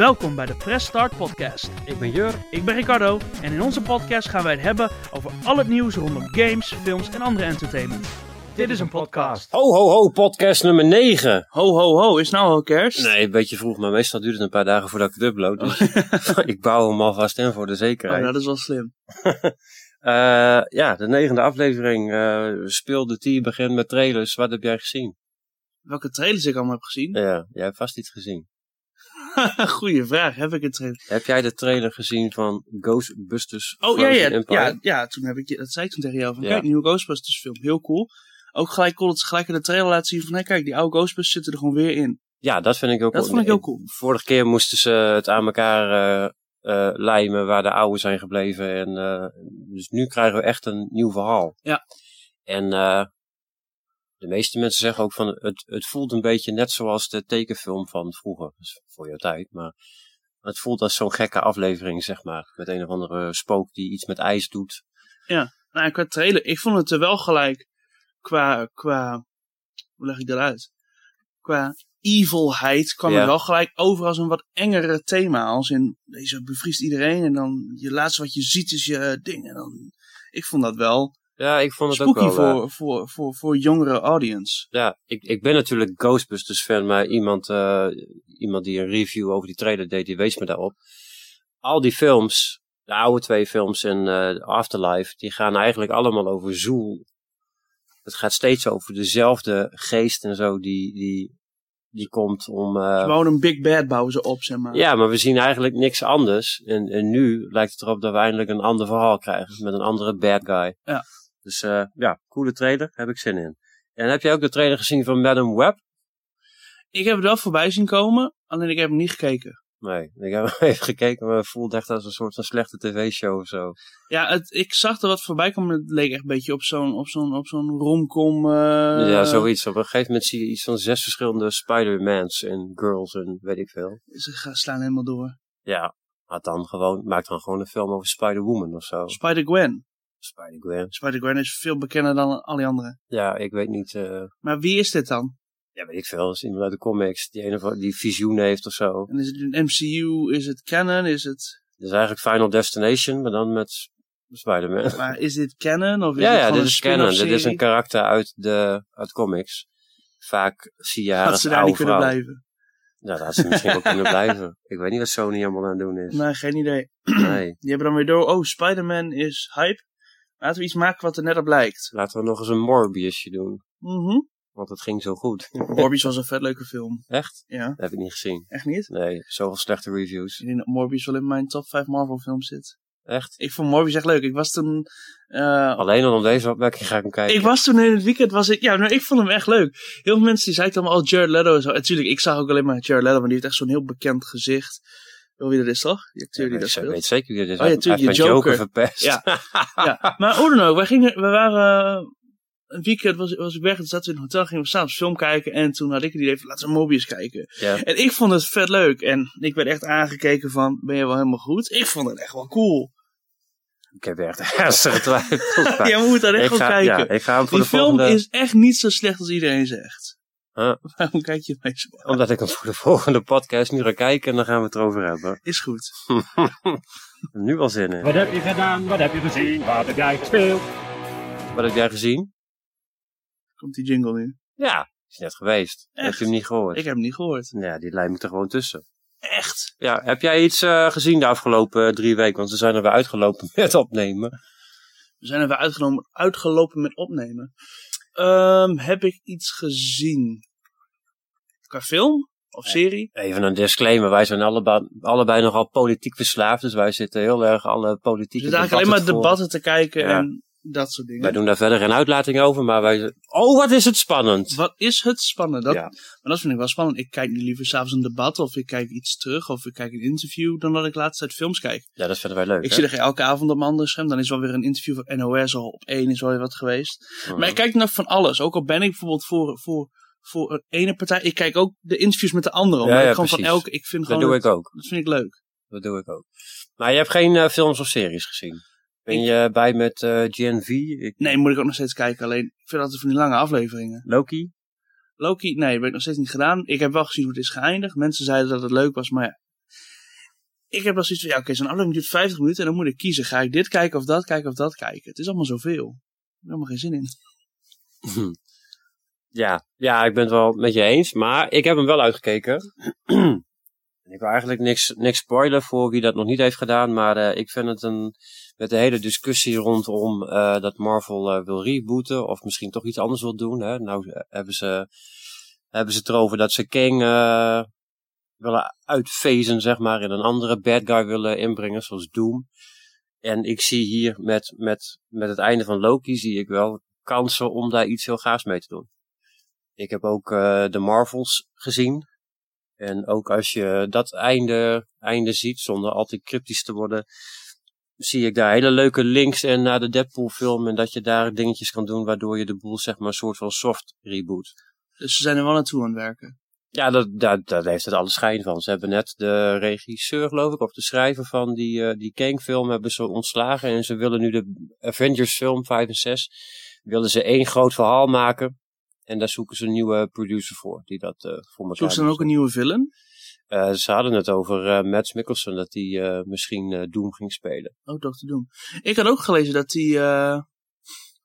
Welkom bij de Press Start Podcast. Ik ben Jur. Ik ben Ricardo en in onze podcast gaan wij het hebben over al het nieuws rondom games, films en andere entertainment. Dit is een podcast. Ho, ho, ho, podcast nummer 9. Ho, ho, ho, is nou al kerst? Nee, een beetje vroeg, maar meestal duurt het een paar dagen voordat ik het upload. Dus ik bouw hem alvast in voor de Oh, zekerheid. dat is wel slim. Eh, ja, de negende aflevering. eh speelde die begin met trailers. Wat heb jij gezien? Welke trailers ik allemaal heb gezien? Ja, jij hebt vast iets gezien. Goeie vraag, heb ik een trailer? Heb jij de trailer gezien van Ghostbusters Oh ja, Frozen ja, Empire? ja, ja, toen heb ik, dat zei ik toen tegen jou van, Ja. kijk, nieuwe Ghostbusters film, heel cool. Ook gelijk kon het gelijk in de trailer laten zien van, hé kijk, die oude Ghostbusters zitten er gewoon weer in. Ja, dat vind ik ook Dat vond ik heel cool. Vorige keer moesten ze het aan elkaar eh, eh, lijmen waar de oude zijn gebleven. En, eh, dus nu krijgen we echt een nieuw verhaal. Ja. En de meeste mensen zeggen ook van het, het voelt een beetje net zoals de tekenfilm van vroeger. Dus voor jouw tijd. Maar het voelt als zo'n gekke aflevering, zeg maar. Met een of andere spook die iets met ijs doet. Nou, qua trailer, ik vond het er wel gelijk qua, qua, hoe leg ik dat uit? Qua evilheid kwam Ja. het wel gelijk over als een wat engere thema. Als in, deze bevriest iedereen en dan je laatste wat je ziet is je ding. En dan, ik vond dat wel Ja, ik vond het spooky ook wel... eh, voor, voor, voor, voor jongere audience. Ja, ik, ik ben natuurlijk Ghostbusters fan, maar iemand, eh, iemand die een review over die trailer deed, die wees me daarop. Al die films, de oude twee films en eh, Afterlife, die gaan eigenlijk allemaal over Zool. Het gaat steeds over dezelfde geest en zo die, die, die komt om... Gewoon een big bad bouwen ze op, zeg maar. ja, maar we zien eigenlijk niks anders. En, en nu lijkt het erop dat we eindelijk een ander verhaal krijgen. Met een andere bad guy. Ja. Dus eh, ja, coole trailer. Heb ik zin in. En heb jij ook de trailer gezien van Madam Web? Ik heb het wel voorbij zien komen, alleen ik heb hem niet gekeken. Nee, ik heb even gekeken, maar het voelt echt als een soort van slechte tv-show of zo. Ja, het, ik zag er wat voorbij komen. Het leek echt een beetje op zo'n op zo'n op zo'n romcom. eh, ja, zoiets. Op een gegeven moment zie je iets van zes verschillende Spider-Mans en girls en weet ik veel. Ze gaan slaan helemaal door. Ja, maak dan gewoon, maak dan gewoon een film over Spider-Woman of zo. Spider-Gwen. Spider-Gwen. Spider-Gwen is veel bekender dan al die anderen. Ja, ik weet niet. eh, Maar wie is dit dan? ja, weet ik veel. Dat is iemand uit de comics die een of die visioen heeft of zo. En is het een MCU? Is het canon? Is het... Het is eigenlijk Final Destination, maar dan met Spider-Man. Maar is dit canon? Of is Ja, het ja, dit is canon. Dit is een karakter uit de uit comics. Vaak zie je haar Dat als ze daar niet kunnen vrouw. blijven. Ja, dat had ze misschien wel kunnen blijven. Ik weet niet wat Sony helemaal aan het doen is. Nee, geen idee. Nee. Die hebben dan weer door. Oh, Spider-Man is hype. Laten we iets maken wat er net op lijkt. Laten we nog eens een Morbiusje doen. Mhm. Want het ging zo goed. Morbius was een vet leuke film. Echt? Ja, Dat heb ik niet gezien. echt niet? Nee, zoveel slechte reviews. Ik denk dat Morbius wel in mijn top 5 Marvel films zit. Echt? Ik vond Morbius echt leuk. Ik was toen... eh, Alleen al om deze opmerking ga ik hem kijken. ik was toen in het weekend, was ik, ja, nou, ik vond hem echt leuk. Heel veel mensen die zeiden allemaal, oh, Jared Leto en zo. En Natuurlijk, ik zag ook alleen maar Jared Leto, maar die heeft echt zo'n heel bekend gezicht. Je wie dat is, toch? Die acteur die ik dat weet, zeker wie het is. Oh ja, Hij- hij tuurlijk, heeft je Joker. verpest. Ja. ja, maar hoe dan ook, wij, gingen, we waren eh, een weekend, was, was ik weg, en toen zaten we in een hotel, gingen we s'avonds film kijken. En toen had ik het idee van, laten we Mobius kijken. Ja. En ik vond het vet leuk. En ik werd echt aangekeken van, ben je wel helemaal goed? Ik vond het echt wel cool. Ik heb echt ernstige twijfels. we moeten daar echt wel kijken. ja, ik ga hem voor Die de film volgende... is echt niet zo slecht als iedereen zegt. Waarom kijk je mij zo aan? Omdat ik hem voor de volgende podcast nu ga kijken en dan gaan we het erover hebben. Is goed. nu al zin in. Wat heb je gedaan? Wat heb je gezien? Wat heb jij gespeeld? Wat heb jij gezien? Komt die jingle nu. Ja, is net geweest. Echt? Heb je hem niet gehoord? Ik heb hem niet gehoord. Ja, die lijm ik er gewoon tussen. Echt? Ja, heb jij iets eh, gezien de afgelopen eh, drie weken? Want we zijn er weer uitgelopen met opnemen. We zijn er weer uitgenomen, uitgelopen met opnemen. Ehm, heb ik iets gezien? Qua film? Of serie? Even een disclaimer. Wij zijn allebei, allebei nogal politiek verslaafd. Dus wij zitten heel erg alle politieke zitten eigenlijk alleen maar debatten te kijken Ja. en dat soort dingen. Wij doen daar verder geen uitlating over. Maar wij... Oh, wat is het spannend. Wat is het spannend? Dat, Ja. Maar dat vind ik wel spannend. Ik kijk nu liever s'avonds een debat of ik kijk iets terug of ik kijk een interview dan dat ik laatst tijd films kijk. Ja, dat vinden wij leuk. Ik hè? zie er elke avond op mijn andere scherm. Dan is wel weer een interview van NOS al op één is wel weer wat geweest. Mhm. Maar ik kijk nog van alles. Ook al ben ik bijvoorbeeld voor, voor, voor een ene partij. Ik kijk ook de interviews met de andere. Ja, ja, ik van elke. Ik vind Dat gewoon. doe ik ook. Dat vind ik leuk. Dat doe ik ook. Maar je hebt geen eh, films of series gezien? Ben Ik- je bij met eh Gen V? Ik- Nee, moet ik ook nog steeds kijken. Alleen ik vind altijd van die lange afleveringen. Loki? Loki, nee, heb ik nog steeds niet gedaan. Ik heb wel gezien hoe het is geëindigd. Mensen zeiden dat het leuk was, maar ja. ik heb wel zoiets van, ja oké, zo'n aflevering duurt 50 minuten en dan moet ik kiezen. Ga ik dit kijken of dat kijken of dat kijken? Het is allemaal zoveel. Ik heb er helemaal geen zin in. Ja, ja, ik ben het wel met je eens. Maar ik heb hem wel uitgekeken. ik wil eigenlijk niks, niks spoilen voor wie dat nog niet heeft gedaan. Maar eh, ik vind het een. Met de hele discussie rondom eh, dat Marvel eh, wil rebooten. Of misschien toch iets anders wil doen. Hè? Nou hebben ze, hebben ze het erover dat ze King willen uitfezen, zeg maar. En een andere bad guy willen inbrengen, zoals Doom. En ik zie hier met, met, met het einde van Loki zie ik wel kansen om daar iets heel gaafs mee te doen. Ik heb ook eh, de Marvels gezien. En ook als je dat einde, einde ziet, zonder al te cryptisch te worden, zie ik daar hele leuke links en naar de Deadpool film. En dat je daar dingetjes kan doen waardoor je de boel zeg maar een soort van soft reboot. Dus ze zijn er wel naartoe aan het werken. Ja, dat, dat, dat heeft het alle schijn van. Ze hebben net de regisseur, geloof ik, of de schrijver van die, eh, die Kang-film hebben ze ontslagen. En ze willen nu de Avengers-film 5 en 6, willen ze één groot verhaal maken. En daar zoeken ze een nieuwe producer voor, die dat eh, voor elkaar Zoeken ze dan ook een nieuwe villain? Eh, ze hadden het over eh Matt Mikkelsen, dat hij eh, misschien Doom ging spelen. Toch te doen. Ik had ook gelezen dat die,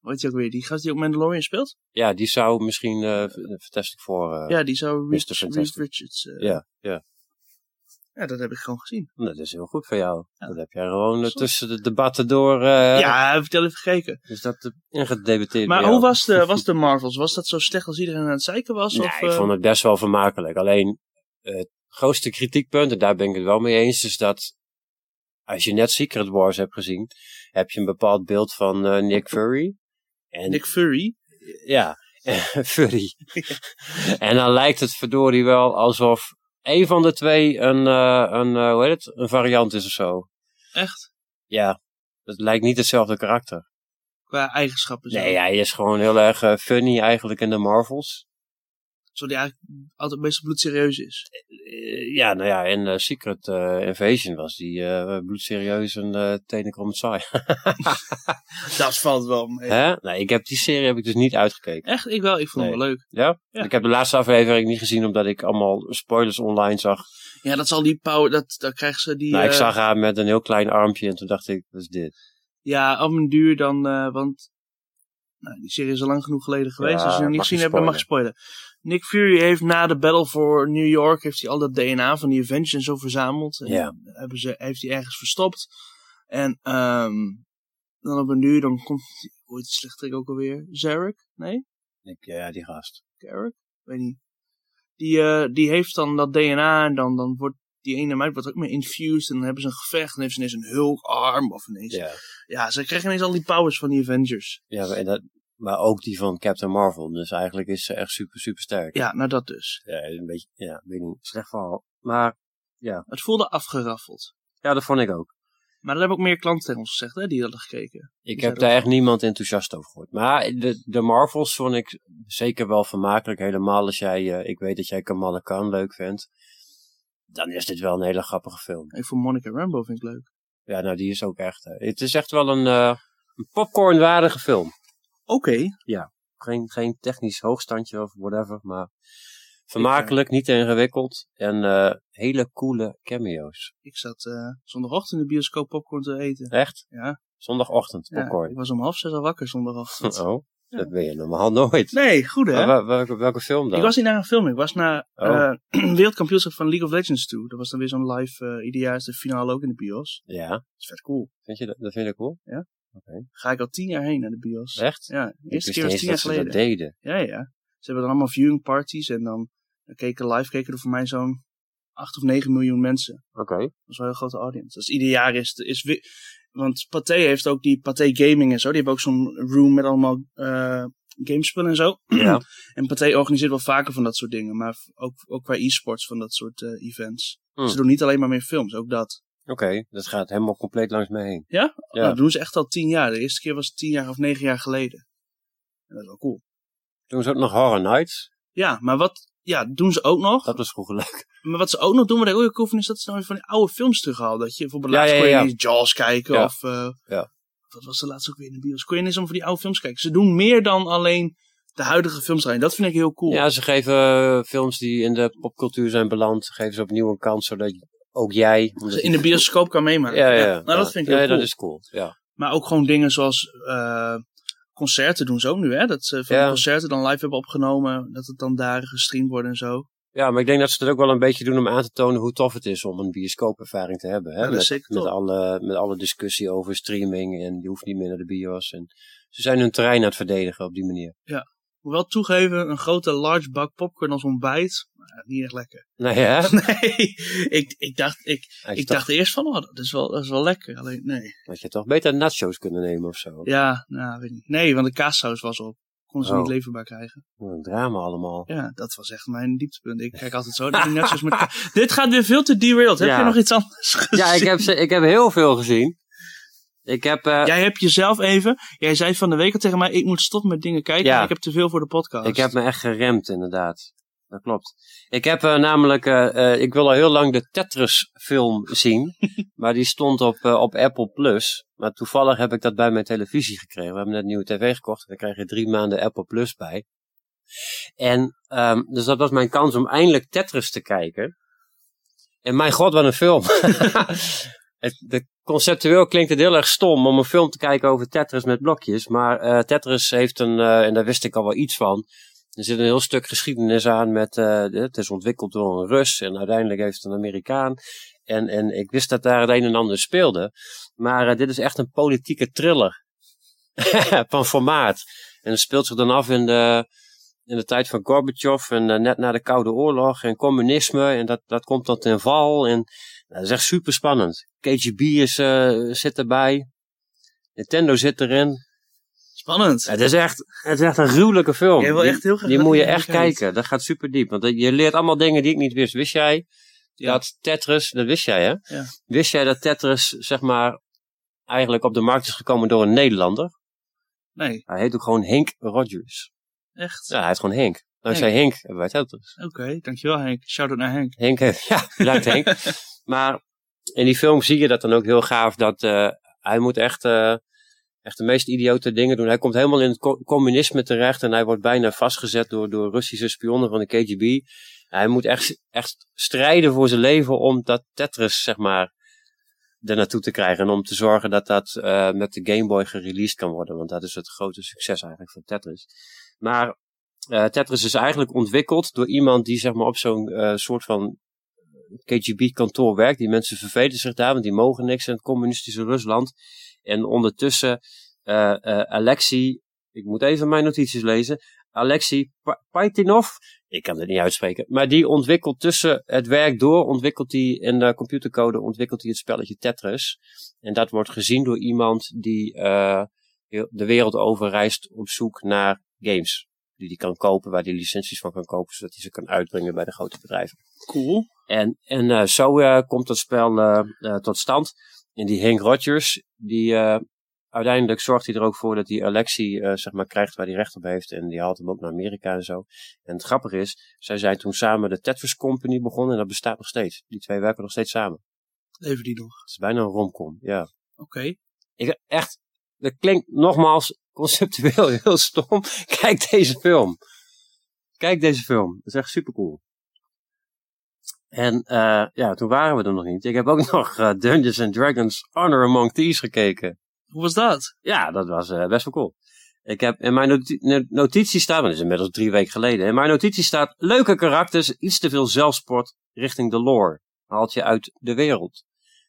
heet die ook weer, die gast die ook Mandalorian speelt? Ja, die zou misschien Fantastic voor. ja, die zou. Reed Richards. ja, ja. Ja, dat heb ik gewoon gezien. Dat is heel goed voor jou. Ja. Dat heb jij gewoon eh, tussen de debatten door. eh ja, vertel even gekeken. Is dat uh, ingedebuteerd Maar hoe was de, was de Marvels? Was dat zo slecht als iedereen aan het zeiken was? Nee, of, ik eh, vond het best wel vermakelijk. Alleen eh, het grootste kritiekpunt, en daar ben ik het wel mee eens, is dat als je net Secret Wars hebt gezien, heb je een bepaald beeld van eh, Nick Fury. En Nick Fury? ja, Fury. en dan lijkt het verdorie wel alsof een van de twee een, eh, een, eh, hoe heet het, een variant is of zo. Echt? Ja, het lijkt niet hetzelfde karakter. Qua eigenschappen zo. Nee, hij is gewoon heel erg eh, funny eigenlijk in de Marvels. Zo die eigenlijk altijd best bloedserieus is. Eh, ja, nou ja, in eh, Secret eh, Invasion was die eh bloedserieus en uh, tenenkrommend saai. Dat valt wel mee. Hè? Nee, ik heb die serie heb ik dus niet uitgekeken. Echt? Ik wel. Ik vond het wel leuk. Ja? Ja. Ik heb de laatste aflevering niet gezien omdat ik allemaal spoilers online zag. Ja, dat zal die power, dat, dan krijgen ze die... nou, ik zag haar met een heel klein armpje en toen dacht ik, wat is dit? Ja, op een duur dan, eh, want nou, die serie is al lang genoeg geleden geweest. Ja, als je nog niet gezien hebt, dan mag je spoilen. Nick Fury heeft na de Battle for New York, heeft hij al dat DNA van die Avengers en zo verzameld. En Ja. hebben ze, heeft hij ergens verstopt. En ehm dan op een duur, dan komt, hoe heet die slechterik ook alweer? Zarek? Nee? Ik, ja, die gast. Garrick? Weet niet. Die, eh, die heeft dan dat DNA en dan, dan wordt die ene meid wordt ook meer infused en dan hebben ze een gevecht en heeft ze ineens een Hulk-arm of ineens... Ja. Ja, ze krijgen ineens al die powers van die Avengers. ja en dat, maar ook die van Captain Marvel. Dus eigenlijk is ze echt super, super sterk. Ja, nou dat dus. Ja, een beetje, ja, weet niet, slecht verhaal. Maar, Het voelde afgeraffeld. ja, dat vond ik ook. Maar dat hebben ook meer klanten tegen ons gezegd, hè, die hadden gekeken. Ik Die heb daar echt niemand enthousiast over gehoord. Maar de, de Marvels vond ik zeker wel vermakelijk. Helemaal als jij, eh, ik weet dat jij Kamala Khan leuk vindt. Dan is dit wel een hele grappige film. Ik vond Monica Rambo vind ik leuk. Ja, nou die is ook echt. eh, het is echt wel een, eh een popcornwaardige film. Oké. Geen, geen technisch hoogstandje of whatever, maar vermakelijk, niet te ingewikkeld. En eh, hele coole cameo's. Ik zat eh, zondagochtend in de bioscoop popcorn te eten. Echt? Ja, Zondagochtend, ja, popcorn. ik was om half zes al wakker zondagochtend. Oh, Ja. dat ben je normaal nooit. Nee, goed hè? Welke, welke film dan? Ik was niet naar een film, ik was naar Oh. eh wereldkampioenschap van League of Legends toe. Dat was dan weer zo'n live, eh ieder jaar is de finale ook in de bios. Ja, Dat is vet cool. vind je dat, dat vind ik cool? Ga ik al tien jaar heen naar de bios. Echt? Ja, de eerste keer was tien jaar dat ze dat geleden. deden. Ja, ja. Ze hebben dan allemaal viewing parties en dan dan keken live keken er voor mij zo'n 8 of 9 miljoen mensen. Oké. Dat is wel een heel grote audience. Dus ieder jaar is, is want Pathé heeft ook die Pathé Gaming en zo. Die hebben ook zo'n room met allemaal eh gamespullen en zo. Ja. En Pathé organiseert wel vaker van dat soort dingen. Maar ook, ook qua e-sports van dat soort eh, events. Hmm. Ze doen niet alleen maar meer films, ook dat. Oké, dat gaat helemaal compleet langs me heen. Ja? Ja. Nou, dat doen ze echt al tien jaar. De eerste keer was het tien jaar of negen jaar geleden. En dat is wel cool. Doen ze ook nog Horror Nights? Ja, maar wat ja, doen ze ook nog. Dat was vroeger leuk. Maar wat ze ook nog doen, wat ik ook heel cool vind, is dat ze dan weer van die oude films terughalen. Dat je bijvoorbeeld Ja, laatst ja, kon je ja. Jaws kijken of... eh, Ja. Wat was de laatste ook weer in de bios? Kon je ineens allemaal van die oude films kijken. Ze doen meer dan alleen de huidige films erin. Dat vind ik heel cool. Ja, ze geven eh, films die in de popcultuur zijn beland, geven ze opnieuw een kans, zodat ook jij. in de bioscoop kan meemaken. Ja, ja, ja. Nou, dat vind ik heel cool. dat is cool. Ja. Maar ook gewoon dingen zoals eh, concerten doen ze ook nu, hè? Dat ze van Ja. concerten dan live hebben opgenomen, dat het dan daar gestreamd wordt en zo. ja, maar ik denk dat ze dat ook wel een beetje doen om aan te tonen hoe tof het is om een bioscoopervaring te hebben. Hè? Ja, dat is met, met, alle, met alle discussie over streaming en je hoeft niet meer naar de bios. En ze zijn hun terrein aan het verdedigen op die manier. Hoewel toegeven, een grote large bak popcorn als ontbijt, nou, niet echt lekker. Nou ja, Nee, ik, ik, dacht, ik, ik toch, dacht eerst van, oh, dat is wel, dat is wel lekker. Alleen, nee. had je toch beter nachos kunnen nemen of zo. Ja, nou, weet ik niet. Nee, want de kaassaus was op. Konden ze Oh. niet leverbaar krijgen. Wat een drama allemaal. Ja, dat was echt mijn dieptepunt. Ik kijk altijd zo naar die netjes met Dit gaat weer veel te derailed. Heb Ja. je nog iets anders gezien? Ja, ik heb, ze- ik heb heel veel gezien. Ik heb, eh, Jij hebt jezelf even, jij zei van de week al tegen mij, ik moet stoppen met dingen kijken, Ja. ik heb te veel voor de podcast. Ik heb me echt geremd, inderdaad. Dat klopt. Ik heb eh, namelijk, eh, ik wil al heel lang de Tetris film zien. maar die stond op, op Apple Plus. Maar toevallig heb ik dat bij mijn televisie gekregen. We hebben net een nieuwe tv gekocht. En daar krijg je drie maanden Apple Plus bij. En, ehm, dus dat was mijn kans om eindelijk Tetris te kijken. En mijn god, wat een film. het, conceptueel klinkt het heel erg stom om een film te kijken over Tetris met blokjes. Maar eh, Tetris heeft een, eh, en daar wist ik al wel iets van. Er zit een heel stuk geschiedenis aan met, eh, het is ontwikkeld door een Rus en uiteindelijk heeft een Amerikaan. En, en ik wist dat daar het een en ander speelde. Maar dit is echt een politieke thriller. van formaat. En het speelt zich dan af in de, in de tijd van Gorbachev en net na de Koude Oorlog en communisme. En dat, dat komt dan ten val. En nou, dat is echt super spannend. KGB is, eh, zit erbij. Nintendo zit erin. Spannend. Het is echt, het is echt een gruwelijke film. Jij wil Die- echt heel graag die moet je echt kijken. Dat gaat super diep. Want je leert allemaal dingen die ik niet wist. Wist jij Ja. dat Tetris, dat wist jij hè? Ja. Wist jij dat Tetris, zeg maar, eigenlijk op de markt is gekomen door een Nederlander? Nee, Hij heet ook gewoon Henk Rogers. echt? Ja, hij heet gewoon Henk. Dankzij Henk hebben wij Tetris. Oké, dankjewel Henk. Shout-out naar Henk. Henk, heeft- ja, bedankt Henk. Maar in die film zie je dat dan ook heel gaaf. Dat eh, hij moet echt, eh, echt de meest idiote dingen doen. Hij komt helemaal in het co- communisme terecht. En hij wordt bijna vastgezet door, door Russische spionnen van de KGB. Hij moet echt, echt strijden voor zijn leven om dat Tetris, zeg maar, er naartoe te krijgen. En om te zorgen dat dat eh, met de Game Boy gereleased kan worden. Want dat is het grote succes eigenlijk van Tetris. Maar Tetris is eigenlijk ontwikkeld door iemand die zeg maar op zo'n soort van KGB-kantoor werkt. Die mensen vervelen zich daar, want die mogen niks in het communistische Rusland. En ondertussen eh eh Alexei, ik moet even mijn notities lezen. Alexei Pa- Paitinov, ik kan het niet uitspreken, maar die ontwikkelt tussen het werk door, ontwikkelt hij in de computercode, ontwikkelt hij het spelletje Tetris. En dat wordt gezien door iemand die eh, heel- de wereld over reist op zoek naar games. Die hij kan kopen, waar hij licenties van kan kopen, zodat hij ze kan uitbrengen bij de grote bedrijven. Cool. En, en eh, zo eh, komt dat spel eh, eh, tot stand. En die Hank Rogers, die eh, uiteindelijk zorgt hij er ook voor dat die Alexei eh, zeg maar krijgt waar hij recht op heeft. En die haalt hem ook naar Amerika en zo. En het grappige is, zij zijn toen samen de Tetris Company begonnen en dat bestaat nog steeds. Die twee werken nog steeds samen. Leven die nog. Het is bijna een romcom, ja. Oké. Ik, echt, dat klinkt nogmaals conceptueel heel stom. Kijk deze film. Kijk deze film. Dat is echt super cool. En eh, ja, toen waren we er nog niet. Ik heb ook nog eh, Dungeons and Dragons Honor Among Thieves gekeken. Hoe was dat? Ja, dat was eh, best wel cool. Ik heb in mijn noti- no- notitie staat, maar dat is inmiddels drie weken geleden. In mijn notitie staat leuke karakters, iets te veel zelfsport richting de lore. Haalt je uit de wereld.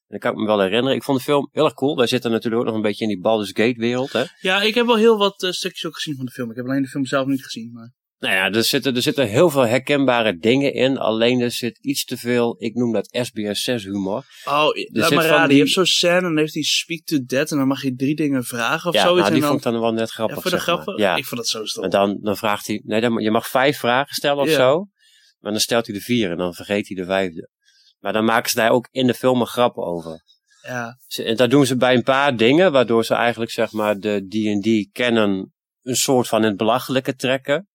En dat kan ik me wel herinneren. Ik vond de film heel erg cool. Wij zitten natuurlijk ook nog een beetje in die Baldur's Gate wereld. Hè? Ja, ik heb wel heel wat eh, stukjes ook gezien van de film. Ik heb alleen de film zelf niet gezien. Maar... Nou ja, er zitten, er zitten heel veel herkenbare dingen in. Alleen er zit iets te veel, ik noem dat SBS 6 humor. Oh, laat maar raden. die- Je hebt zo'n scène en dan heeft hij speak to dead. En dan mag je drie dingen vragen of ja, zoiets. nou, die en vond ik dan wel net grappig. ja, voor de grappen. Ja. Ik vond dat zo stom. En dan, dan vraagt hij, nee, dan, je mag vijf vragen stellen of Ja. zo. Maar dan stelt hij de vier en dan vergeet hij de vijfde. Maar dan maken ze daar ook in de film een grappen over. Ja, En dat doen ze bij een paar dingen, waardoor ze eigenlijk zeg maar de D&D kennen een soort van in het belachelijke trekken.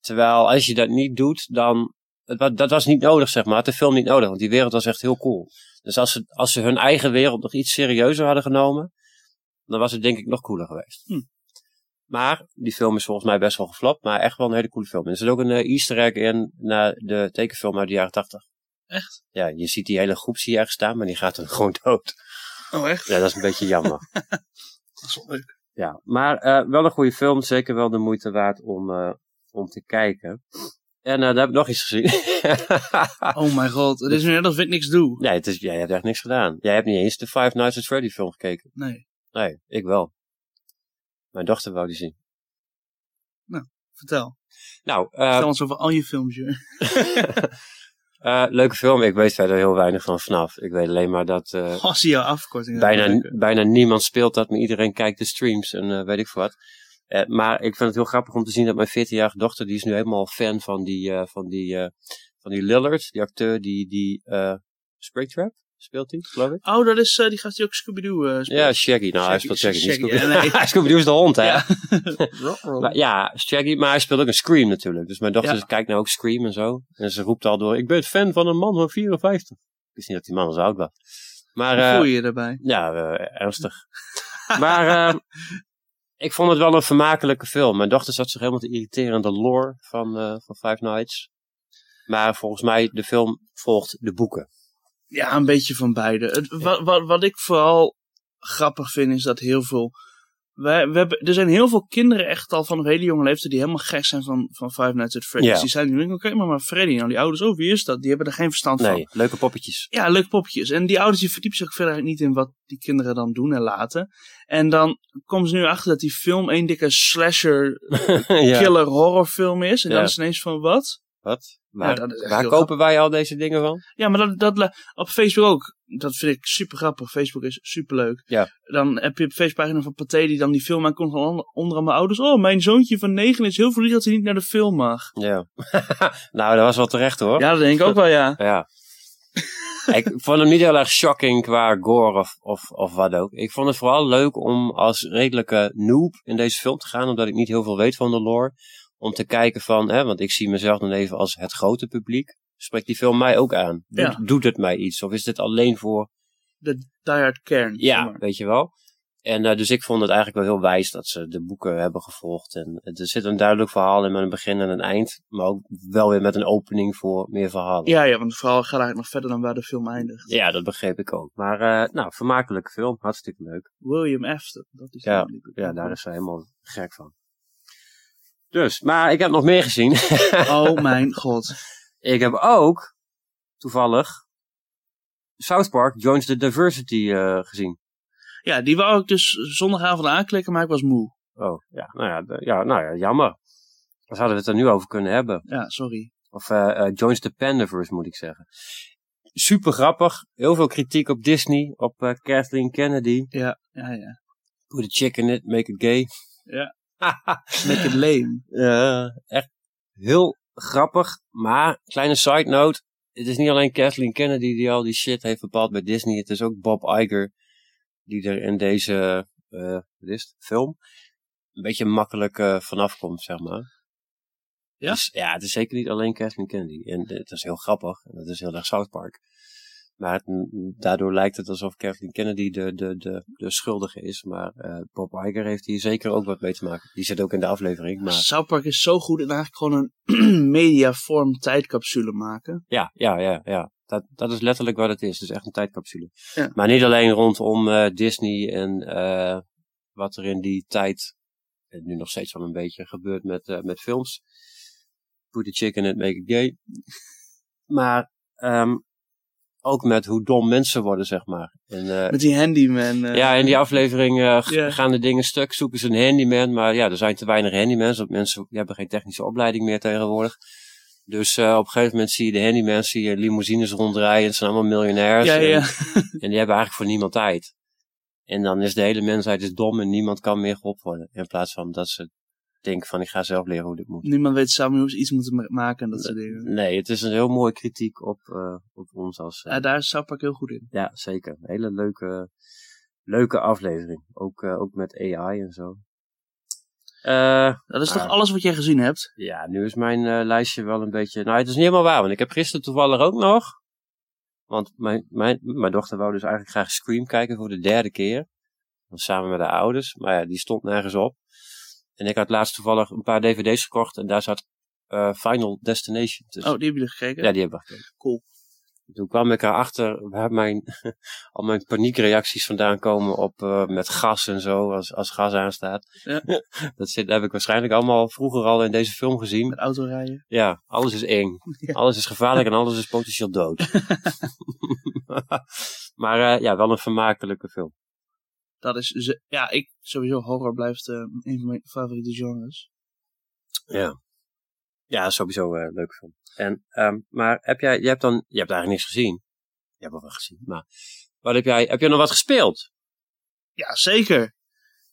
Terwijl als je dat niet doet, dan, het dat was niet nodig zeg maar, had de film niet nodig, want die wereld was echt heel cool. Dus als ze, als ze hun eigen wereld nog iets serieuzer hadden genomen, dan was het denk ik nog cooler geweest. Hm. Maar die film is volgens mij best wel geflopt, maar echt wel een hele coole film. En er zit ook een eh, easter egg in naar de tekenfilm uit de jaren 80. Echt? Ja, je ziet die hele groep zie je ergens staan, maar die gaat dan gewoon dood. Oh, echt? Ja, dat is een beetje jammer. Dat is wel leuk. Ja, maar eh, wel een goede film. Zeker wel de moeite waard om, eh, om te kijken. En eh, daar heb ik nog iets gezien. Oh mijn god, het is nu net alsof ik niks doe. nee, het is, jij hebt echt niks gedaan. Jij hebt niet eens de Five Nights at Freddy film gekeken. Nee, Nee, ik wel. Mijn dochter wou die zien. vertel. Nou, Vertel ons over al je films, joh. eh, leuke film. Ik weet verder heel weinig van vanaf. Ik weet alleen maar dat eh, Oh, zie je afkorting. bijna, bijna niemand speelt dat, maar iedereen kijkt de streams en eh, weet ik wat. Maar ik vind het heel grappig om te zien dat mijn 14-jarige dochter, die is nu helemaal fan van die, van die, van die Lillard, die acteur die, die Springtrap speelt hij, geloof ik. Oh, dat is, eh, die gaat die ook Scooby-Doo eh, spelen. Ja, Shaggy. Nou, hij speelt Shaggy. Shaggy, ja, nee. Scooby-Doo is de hond, hè? Ja. Maar ja, Shaggy, maar hij speelt ook een Scream natuurlijk. Dus mijn dochter Ja. kijkt nou ook Scream en zo. En ze roept al door, ik ben fan van een man van 54. Ik wist niet dat die man zo oud was. Maar, eh, voel je je daarbij? ja, eh, ernstig. maar eh, ik vond het wel een vermakelijke film. Mijn dochter zat zich helemaal te irriteren aan de lore van, eh, van Five Nights. Maar volgens mij, de film volgt de boeken. Ja, een beetje van beide. Het, wat, wat, wat ik vooral grappig vind, is dat heel veel... Wij, we hebben, er zijn heel veel kinderen echt al van een hele jonge leeftijd die helemaal gek zijn van, van Five Nights at Freddy's. Ja. Die zijn nu, oké, maar, maar Freddy, nou die ouders, oh wie is dat? Die hebben er geen verstand van. Nee, leuke poppetjes. Ja, leuke popjes. En die ouders die verdiepen zich verder niet in wat die kinderen dan doen en laten. En dan komen ze nu achter dat die film één dikke slasher ja. killer horrorfilm is. En Ja. dan is ineens van wat? Wat? Waar, Ja, waar kopen wij al deze dingen van? Ja, maar dat, dat la- op Facebook ook. Dat vind ik super grappig. Facebook is super leuk. Ja. Dan heb je op Facebookpagina van Pathé die dan die film aankomt van onder, onder aan mijn ouders. Oh, mijn zoontje van negen is heel verdrietig dat hij niet naar de film mag. Ja. nou, dat was wel terecht hoor. Ja, dat denk ik ook wel, ja. Ja. ik vond hem niet heel erg shocking qua gore of, of, of wat ook. Ik vond het vooral leuk om als redelijke noob in deze film te gaan, omdat ik niet heel veel weet van de lore. Om te kijken van, hè, want ik zie mezelf dan even als het grote publiek. Spreekt die film mij ook aan? Doet, Ja. doet het mij iets? Of is dit alleen voor, De diehard kern. ja, maar. weet je wel? En eh, dus ik vond het eigenlijk wel heel wijs dat ze de boeken hebben gevolgd. En er zit een duidelijk verhaal in met een begin en een eind. Maar ook wel weer met een opening voor meer verhalen. Ja, ja, want het verhaal gaat eigenlijk nog verder dan waar de film eindigt. Ja, dat begreep ik ook. Maar eh, nou, vermakelijke film. Hartstikke leuk. William Afton. Dat is Ja, Ja, daar is hij helemaal gek van. Dus, maar ik heb nog meer gezien. Oh mijn god. ik heb ook, toevallig, South Park Joins the Diversity eh, gezien. Ja, die wou ik dus zondagavond aanklikken, maar ik was moe. Oh, ja, nou ja, ja, nou ja, jammer. Dan zouden we het er nu over kunnen hebben. Ja, sorry. Of eh eh, Joins the Pandaverse, moet ik zeggen. Super grappig. Heel veel kritiek op Disney, op Kathleen Kennedy. Ja, ja, ja. Put a chick in it, make it gay. Ja. Make it lame. Ja, echt heel grappig. Maar, kleine side note. Het is niet alleen Kathleen Kennedy die al die shit heeft bepaald bij Disney. Het is ook Bob Iger. Die er in deze, eh wat is het, film. Een beetje makkelijk eh, vanaf komt, zeg maar. Ja? Dus, ja, het is zeker niet alleen Kathleen Kennedy. En het is heel grappig. En dat is heel erg South Park. Maar het, daardoor lijkt het alsof Kathleen Kennedy de, de, de, de schuldige is. Maar eh, Bob Iger heeft hier zeker ook wat mee te maken. Die zit ook in de aflevering. Maar South Park is zo goed en eigenlijk gewoon een mediavorm tijdcapsule maken. Ja, ja, ja, ja. Dat, dat is letterlijk wat het is. Het is echt een tijdcapsule. Ja. Maar niet alleen rondom eh, Disney en eh, wat er in die tijd, en nu nog steeds wel een beetje, gebeurt met, met films. Put the chicken and make it gay. maar ehm, ook met hoe dom mensen worden, zeg maar. En, eh, Met die handyman. eh, ja, in die aflevering eh, gaan de dingen stuk, zoeken ze een handyman. Maar ja, er zijn te weinig handymans, want mensen die hebben geen technische opleiding meer tegenwoordig. Dus op een gegeven moment zie je de handymans, zie je limousines rondrijden. Het zijn allemaal miljonairs. Ja, ja. En, en die hebben eigenlijk voor niemand tijd. En dan is de hele mensheid is dom en niemand kan meer geholpen worden. In plaats van dat ze denken van ik ga zelf leren hoe dit moet. Niemand weet samen hoe ze iets moeten ma- maken en dat soort dingen. Nee, het is een heel mooie kritiek op, eh, op ons als... eh, Ja, daar is Park heel goed in. Ja, zeker. Een hele leuke, leuke aflevering. Ook, eh, ook met AI en zo. Eh, Dat is toch alles wat jij gezien hebt? ja, nu is mijn eh, lijstje wel een beetje... Nou, het is niet helemaal waar, want ik heb gisteren toevallig ook nog... Want mijn, mijn, mijn dochter wou dus eigenlijk graag Scream kijken voor de derde keer. Samen met haar ouders. Maar ja, die stond nergens op. En ik had laatst toevallig een paar dvd's gekocht. En daar zat eh, Final Destination tussen. Oh, die hebben jullie gekeken? Ja, die hebben we gekeken. Cool. Toen kwam ik erachter waar mijn, al mijn paniekreacties vandaan komen op uh, met gas en zo, als, als gas aanstaat. Ja. dat, zit, dat heb ik waarschijnlijk allemaal vroeger al in deze film gezien. Met autorijden. Ja, alles is eng. Ja. Alles is gevaarlijk en alles is potentieel dood. maar uh, ja, wel een vermakelijke film. Dat is, ja, ik, sowieso horror blijft uh, een van mijn favoriete genres. Ja. Ja, sowieso uh, leuk film. En, um, maar heb jij, je hebt dan, je hebt eigenlijk niks gezien. Je hebt wel wat gezien, maar wat heb jij, heb jij nog wat gespeeld? Ja, zeker.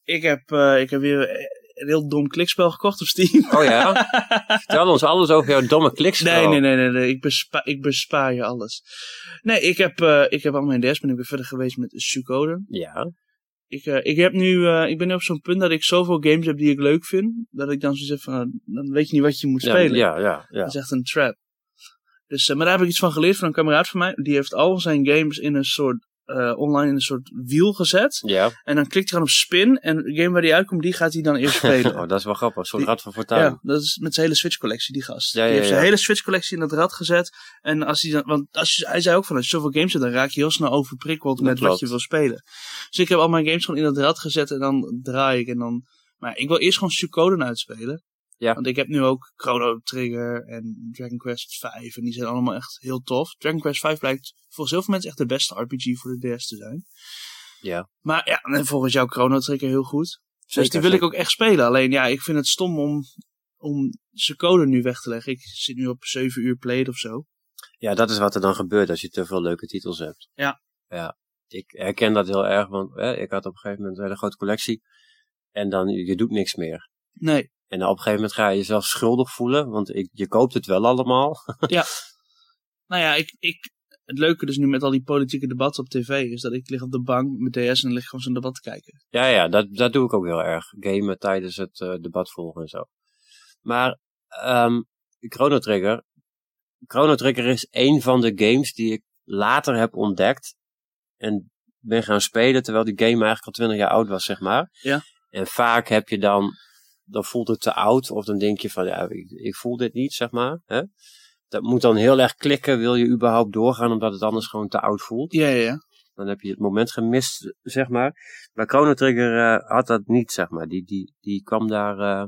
Ik heb, uh, ik heb weer een heel dom klikspel gekocht op Steam. Oh ja? Vertel ons alles over jouw domme klikspel. Nee, nee, nee, nee, nee. Ik, bespa ik bespaar je alles. Nee, ik heb, uh, ik heb al mijn DS, ben ik weer verder geweest met Suikoden. Ja. Ik, uh, ik, heb nu, uh, ik ben nu op zo'n punt dat ik zoveel games heb die ik leuk vind, dat ik dan zoiets heb van, dan weet je niet wat je moet ja, spelen. Ja, ja, ja. Dat is echt een trap. Dus, maar daar heb ik iets van geleerd van een kameraad van mij. Die heeft al zijn games in een soort, uh, online in een soort wiel gezet. Ja. En dan klikt hij gewoon op spin. En de game waar die uitkomt, die gaat hij dan eerst spelen. oh, dat is wel grappig. Een soort Die- rad van fortuin. ja, dat is met zijn hele Switch collectie, die gast. Ja, ja, die heeft zijn hele Switch collectie in dat rad gezet. En als hij dan, want als je, hij zei ook van, als je zoveel games hebt, dan raak je heel snel overprikkeld met wat je wil spelen. Dus ik heb al mijn games gewoon in dat rad gezet en dan draai ik en dan, maar ik wil eerst gewoon Suikoden uitspelen. Ja. Want ik heb nu ook Chrono Trigger en Dragon Quest 5 en die zijn allemaal echt heel tof. Dragon Quest 5 blijkt volgens heel veel mensen echt de beste RPG voor de DS te zijn. Ja. Maar ja, en volgens jou Chrono Trigger heel goed. Dus die wil zeker. ik ook echt spelen. Alleen ja, ik vind het stom om, om zijn code nu weg te leggen. Ik zit nu op 7 uur played of zo. Ja, dat is wat er dan gebeurt als je te veel leuke titels hebt. Ja. Ja. Ik herken dat heel erg, want hè, ik had op een gegeven moment een hele grote collectie. En dan, je doet niks meer. Nee, En op een gegeven moment ga je jezelf schuldig voelen, want ik, je koopt het wel allemaal. nou ja, ik, ik, het leuke dus nu met al die politieke debatten op tv is dat ik lig op de bank met DS en lig gewoon zo'n debat te kijken. Ja, ja, dat, dat doe ik ook heel erg. Gamen tijdens het eh, debat volgen en zo. Maar, um, Chrono Trigger. Chrono Trigger is een van de games die ik later heb ontdekt. En ben gaan spelen terwijl die game eigenlijk al 20 jaar oud was, zeg maar. Ja. En vaak heb je dan, dan voelt het te oud. Of dan denk je van, ja, ik, ik voel dit niet, zeg maar. Hè? Dat moet dan heel erg klikken, wil je überhaupt doorgaan, omdat het anders gewoon te oud voelt. Ja, ja, ja. Dan heb je het moment gemist, zeg maar. Maar Chrono Trigger uh, had dat niet, zeg maar. Die, die, die kwam daar... Uh,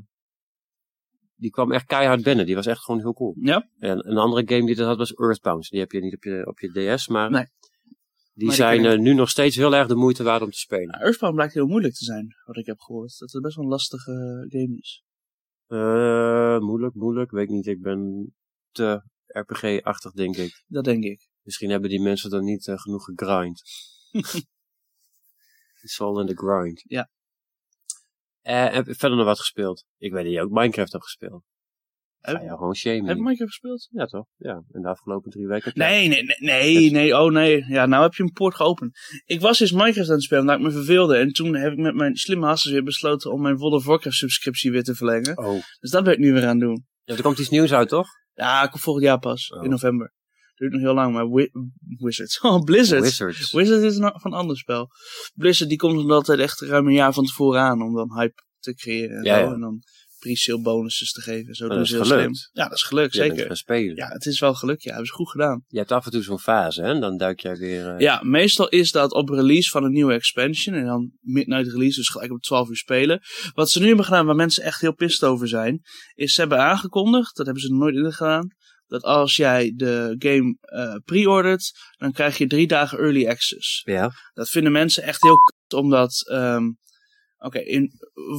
die kwam echt keihard binnen. Die was echt gewoon heel cool. Ja. En een andere game die dat had was Earthbound. Die heb je niet op je, op je DS, maar... Nee. Die zijn uh, nu nog steeds heel erg de moeite waard om te spelen. Nou, Earthbound blijkt heel moeilijk te zijn, wat ik heb gehoord. Dat het best wel een lastige game is. Uh, moeilijk, moeilijk. Weet niet. Ik ben te RPG-achtig, denk ik. Dat denk ik. Misschien hebben die mensen dan niet uh, genoeg gegrind. It's all in the grind. Ja. Heb je verder nog wat gespeeld? Ik weet dat je ook Minecraft hebt gespeeld. Heb, je gewoon shamen. heb. Minecraft gespeeld? Ja, toch? Ja, in de afgelopen drie weken. Nee, nee, nee, nee, nee, oh nee. Ja, nou heb je een poort geopend. Ik was eens Minecraft aan het spelen, omdat ik me verveelde. En toen heb ik met mijn slimme hassers weer besloten om mijn World of Warcraft subscriptie weer te verlengen. Oh. Dus dat ben ik nu weer aan het doen. Ja, er komt iets nieuws uit, toch? Ja, volgend jaar pas, Oh. in november. Duurt nog heel lang, maar Wi Wizards. Oh, Blizzard. Wizards. Wizards is een, van een ander spel. Blizzard die komt er altijd echt ruim een jaar van tevoren aan om dan hype te creëren. En, Ja, zo. ja. en dan pre-sale bonuses te geven. Zo Oh, dat is heel gelukt. slim. Ja, dat is gelukt, Je zeker. gaan spelen. Ja, het is wel gelukt. Ja, hebben ze goed gedaan. Je hebt af en toe zo'n fase, hè? Dan duik jij weer... eh, Ja, meestal is dat op release van een nieuwe expansion. En dan midnight release, dus gelijk op 12 uur spelen. Wat ze nu hebben gedaan, waar mensen echt heel pissed over zijn, is ze hebben aangekondigd, dat hebben ze nog nooit eerder gedaan, dat als jij de game eh pre-ordert, dan krijg je drie dagen early access. Ja. Dat vinden mensen echt heel kut, omdat... ehm, Oké, in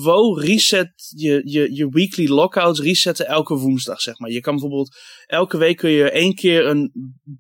WoW reset je, je, je weekly lockouts resetten elke woensdag, zeg maar. Je kan bijvoorbeeld elke week kun je één keer een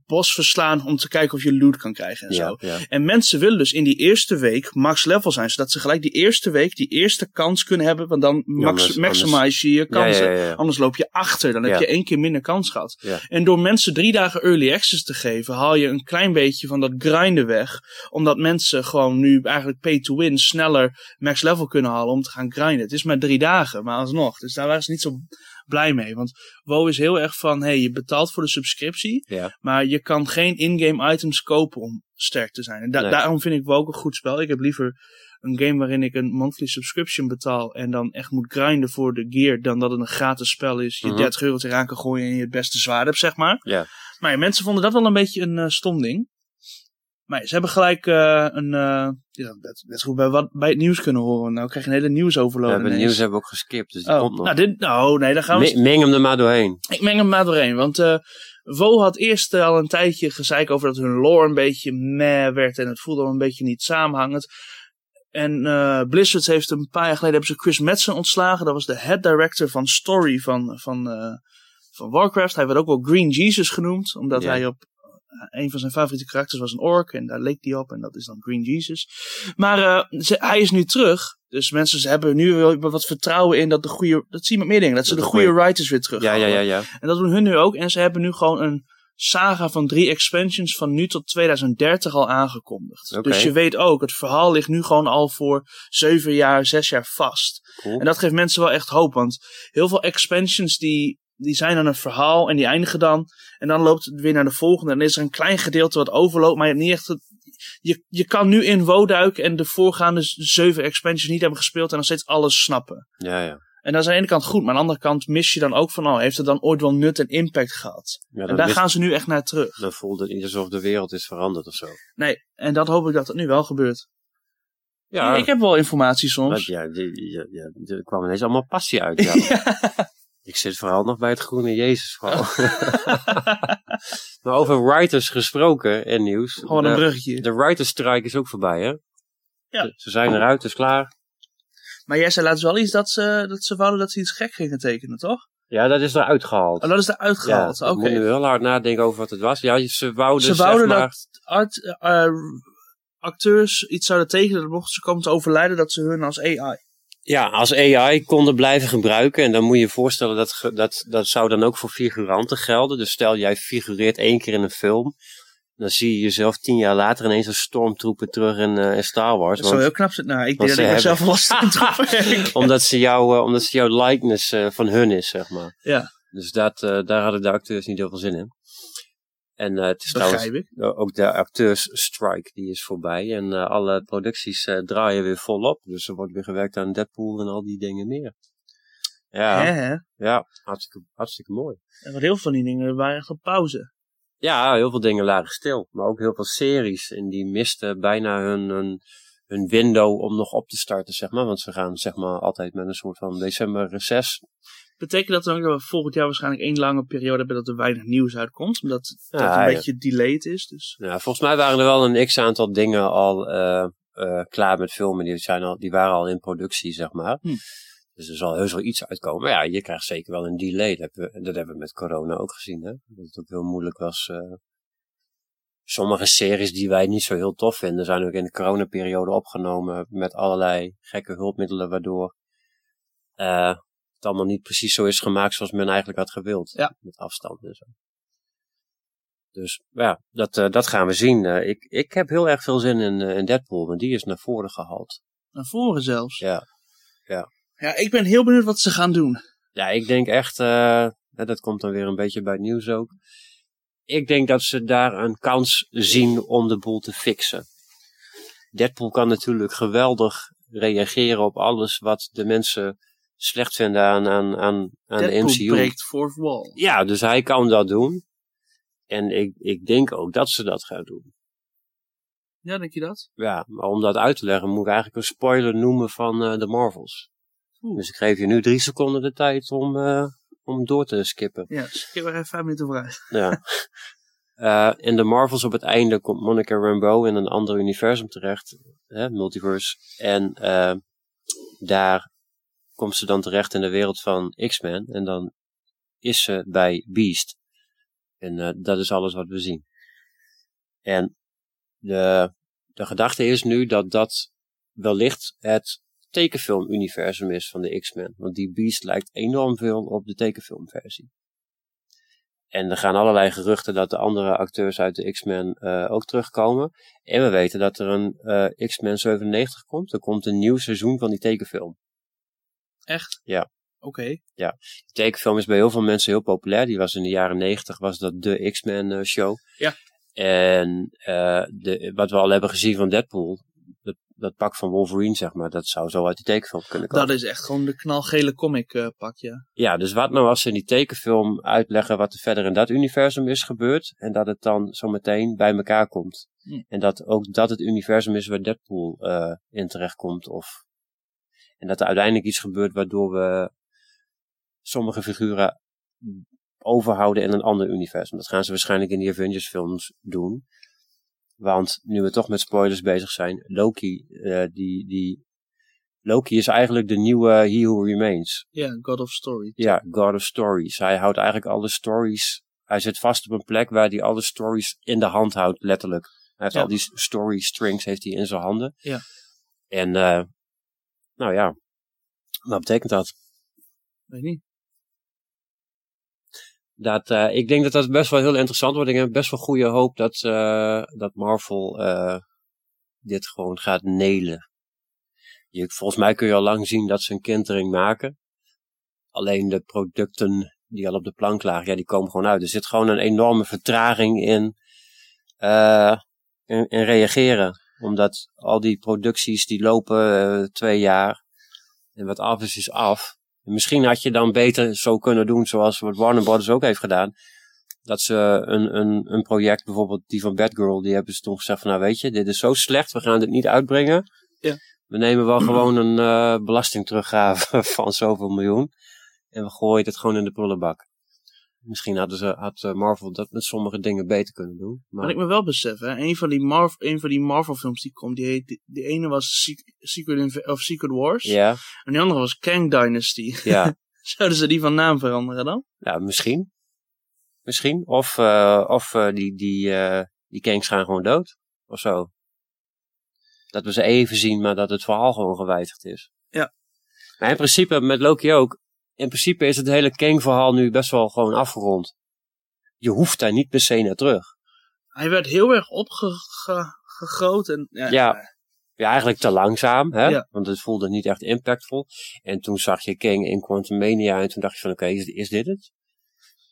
bos verslaan om te kijken of je loot kan krijgen en zo. Ja. En mensen willen dus in die eerste week max level zijn, zodat ze gelijk die eerste week die eerste kans kunnen hebben, want dan max, anders- maximize je je kansen. ja. Anders loop je achter, dan heb je één keer minder kans gehad. En door mensen drie dagen early access te geven, haal je een klein beetje van dat grinden weg. Omdat mensen gewoon nu eigenlijk pay to win sneller max level kunnen halen om te gaan grinden. Het is maar drie dagen, maar alsnog. Dus daar waren ze niet zo blij mee. Want WoW is heel erg van, hey, je betaalt voor de subscriptie, Ja. maar je kan geen in-game items kopen om sterk te zijn. En da- Nee. daarom vind ik WoW ook een goed spel. Ik heb liever een game waarin ik een monthly subscription betaal en dan echt moet grinden voor de gear, dan dat het een gratis spel is. Je Mhm. 30 euro eraan kan gooien en je het beste zwaard hebt, zeg maar. Ja. Maar ja, mensen vonden dat wel een beetje een eh, stom ding. Maar ze hebben gelijk eh, een. eh ja, dat, is goed bij, wat, bij het nieuws kunnen horen. Nou krijg je een hele nieuwsoverload. We hebben het nieuws hebben we ook geskipt, dus die Oh, komt nog. nou, dit, nou, nee, dan gaan we. Me- Meng hem er maar doorheen. Ik meng hem maar doorheen. Want eh WoW had eerst al een tijdje gezeik over dat hun lore een beetje meh werd. En het voelde al een beetje niet samenhangend. En eh Blizzard heeft een paar jaar geleden hebben ze Chris Metzen ontslagen. Dat was de head director van story van, van, van Warcraft. Hij werd ook wel Green Jesus genoemd. Omdat Ja. hij op een van zijn favoriete karakters was een ork. En daar leek hij op. En dat is dan Green Jesus. Maar eh, ze- hij is nu terug. Dus mensen ze hebben nu wel wat vertrouwen in dat de goede. Dat zie je met meer dingen. Dat ze Dat de de goede goeie- writers weer terug Ja, ja, ja, ja. en dat doen hun nu ook. En ze hebben nu gewoon een saga van drie expansions van nu tot 2030 al aangekondigd. Dus je weet ook, het verhaal ligt nu gewoon al voor zeven jaar, zes jaar vast. Cool. En dat geeft mensen wel echt hoop. Want heel veel expansions die, die zijn dan een verhaal en die eindigen dan. En dan loopt het weer naar de volgende. En dan is er een klein gedeelte wat overloopt. Maar je hebt niet echt het, je, je kan nu in WoW duiken en de voorgaande zeven expansions niet hebben gespeeld en nog steeds alles snappen. Ja, ja. En dat is aan de ene kant goed, maar aan de andere kant mis je dan ook van, oh, heeft het dan ooit wel nut en impact gehad? ja En daar mis- gaan ze nu echt naar terug. dan voelt het niet alsof de wereld is veranderd of zo. Nee, en dat hoop ik dat het nu wel gebeurt. Ja, Ik heb wel informatie soms. ja, er kwam ineens allemaal passie uit. Ja. Ik zit vooral nog bij het groene Jezus vooral. maar over writers gesproken en nieuws. Gewoon een de, bruggetje. de writers strike is ook voorbij, hè? Ja. Ze, zijn eruit, het is klaar. Maar jij zei laatst wel iets dat ze, dat ze wouden dat ze iets gek gingen tekenen, toch? Ja, dat is eruit gehaald. Oh, dat is eruit gehaald. Ja, ik Oké. moet nu heel hard nadenken over wat het was. Ja, ze wouden, Ze zeg wouden maar, dat art, eh, acteurs iets zouden tekenen dat mochten ze komen te overlijden dat ze hun als AI. Ja, als AI konden blijven gebruiken. En dan moet je je voorstellen dat, dat dat zou dan ook voor figuranten gelden. Dus stel jij figureert één keer in een film. Dan zie je jezelf tien jaar later ineens als stormtrooper terug in, eh, in Star Wars. Dat zou heel knap zijn. Nou, ik denk dat ik ze mezelf stand omdat, ze jou, eh, omdat ze jouw likeness eh, van hun is, zeg maar. Ja. Dus dat, daar hadden de acteurs niet heel veel zin in. En eh, het is trouwens ook de acteursstrike die is voorbij. En eh, alle producties eh, draaien weer volop. Dus er wordt weer gewerkt aan Deadpool en al die dingen meer. Ja, Hè, hè? ja hartstikke, hartstikke mooi. En wat heel veel van die dingen waren echt op pauze. Ja, heel veel dingen lagen stil. Maar ook heel veel series. En die misten bijna hun, hun, hun window om nog op te starten, zeg maar. Want ze gaan zeg maar altijd met een soort van december reces. Betekent dat dan ook dat we volgend jaar waarschijnlijk één lange periode hebben dat er weinig nieuws uitkomt? Omdat het Ja, een ja. beetje delayed is. Dus. Ja, volgens mij waren er wel een x-aantal dingen al eh, eh, klaar met filmen. Die, zijn al, die waren al in productie, zeg maar. Hm. Dus er zal heus wel iets uitkomen. Maar ja, je krijgt zeker wel een delay. Dat hebben we, dat hebben we met corona ook gezien. Hè? Dat het ook heel moeilijk was. eh. sommige series die wij niet zo heel tof vinden, zijn ook in de coronaperiode opgenomen. Met allerlei gekke hulpmiddelen, waardoor eh, het allemaal niet precies zo is gemaakt zoals men eigenlijk had gewild. Ja. Met afstand en zo. Dus ja, dat, eh, dat gaan we zien. Eh, ik, ik heb heel erg veel zin in, eh, in Deadpool, want die is naar voren gehaald. Naar voren zelfs. Ja. Ja, ik ben heel benieuwd wat ze gaan doen. Ja, ik denk echt, dat komt dan weer een beetje bij het nieuws ook. Ik denk dat ze daar een kans zien om de boel te fixen. Deadpool kan natuurlijk geweldig reageren op alles wat de mensen slecht vinden aan, aan, aan, aan de MCU. breekt fourth wall. Ja, dus hij kan dat doen. En ik, ik denk ook dat ze dat gaan doen. Ja, denk je dat? Ja, maar om dat uit te leggen moet ik eigenlijk een spoiler noemen van eh, de Marvels. Oeh. Dus ik geef je nu drie seconden de tijd om, eh, om door te skippen. Ja, skip er even vijf minuten vooruit. Ja. Eh, in de Marvels op het einde komt Monica Rambeau in een ander universum terecht. Hè, multiverse. En daar komt ze dan terecht in de wereld van X-Men. En dan is ze bij Beast. En eh, dat is alles wat we zien. En de, de gedachte is nu dat dat wellicht het tekenfilmuniversum is van de X-Men. Want die Beast lijkt enorm veel op de tekenfilmversie. En er gaan allerlei geruchten dat de andere acteurs uit de X-Men eh, ook terugkomen. En we weten dat er een eh, X-Men 97 komt. Er komt een nieuw seizoen van die tekenfilm. Echt? Ja. Oké. De tekenfilm is bij heel veel mensen heel populair. Die was in de jaren negentig, was dat de X-Men eh, show. Ja. En eh, de, wat we al hebben gezien van Deadpool, dat, dat pak van Wolverine, zeg maar, dat zou zo uit die tekenfilm kunnen komen. Dat is echt gewoon de knalgele comic eh, pak, ja. Ja, dus wat nou als ze in die tekenfilm uitleggen wat er verder in dat universum is gebeurd. En dat het dan zo meteen bij elkaar komt. Hm. En dat ook dat het universum is waar Deadpool in terecht komt. Of, en dat er uiteindelijk iets gebeurt waardoor we sommige figuren overhouden in een ander universum. Dat gaan ze waarschijnlijk in die Avengers films doen. Want nu we toch met spoilers bezig zijn, Loki, eh, die, die, Loki is eigenlijk de nieuwe He Who Remains. Ja, God of Story. Ja, God of Stories. Hij houdt eigenlijk alle stories. Hij zit vast op een plek waar hij alle stories in de hand houdt, letterlijk. Hij heeft Ja. al die story strings heeft hij in zijn handen. Ja. En, eh nou ja, wat betekent dat? Weet niet. dat eh, ik denk dat dat best wel heel interessant wordt. Ik heb best wel goede hoop dat, eh, dat Marvel eh, dit gewoon gaat nelen. Je, volgens mij kun je al lang zien dat ze een kentering maken. Alleen de producten die al op de plank lagen, ja, die komen gewoon uit. Er zit gewoon een enorme vertraging in, eh, in, in reageren. Omdat al die producties die lopen eh, twee jaar. En wat af is, is af. En misschien had je dan beter zo kunnen doen zoals wat Warner Brothers ook heeft gedaan. Dat ze een, een, een project, bijvoorbeeld die van Batgirl, die hebben ze toen gezegd van nou weet je, dit is zo slecht, we gaan dit niet uitbrengen. Ja. We nemen wel gewoon een eh belastingteruggave van zoveel miljoen. En we gooien het gewoon in de prullenbak. Misschien hadden ze, had eh, Marvel dat met sommige dingen beter kunnen doen. Maar Wat ik me wel besef, hè, een van die, Marv een van die Marvel films die komt, die heet, die, die ene was Sec- Secret, of Secret Wars. ja, En die andere was Kang Dynasty. ja. Zouden ze die van naam veranderen dan? Ja, misschien. Misschien. Of, eh, of eh, die, die, die Kangs gaan gewoon dood. Of zo. Dat we ze even zien, maar dat het verhaal gewoon gewijzigd is. Ja. Maar in principe, met Loki ook. In principe is het hele Kang-verhaal nu best wel gewoon afgerond. Je hoeft daar niet per se naar terug. Hij werd heel erg opgegroot en ja, Ja. Ja, eigenlijk te langzaam, hè? Ja. Want het voelde niet echt impactvol. En toen zag je Kang in Quantumania en toen dacht je van, oké, is, is dit het?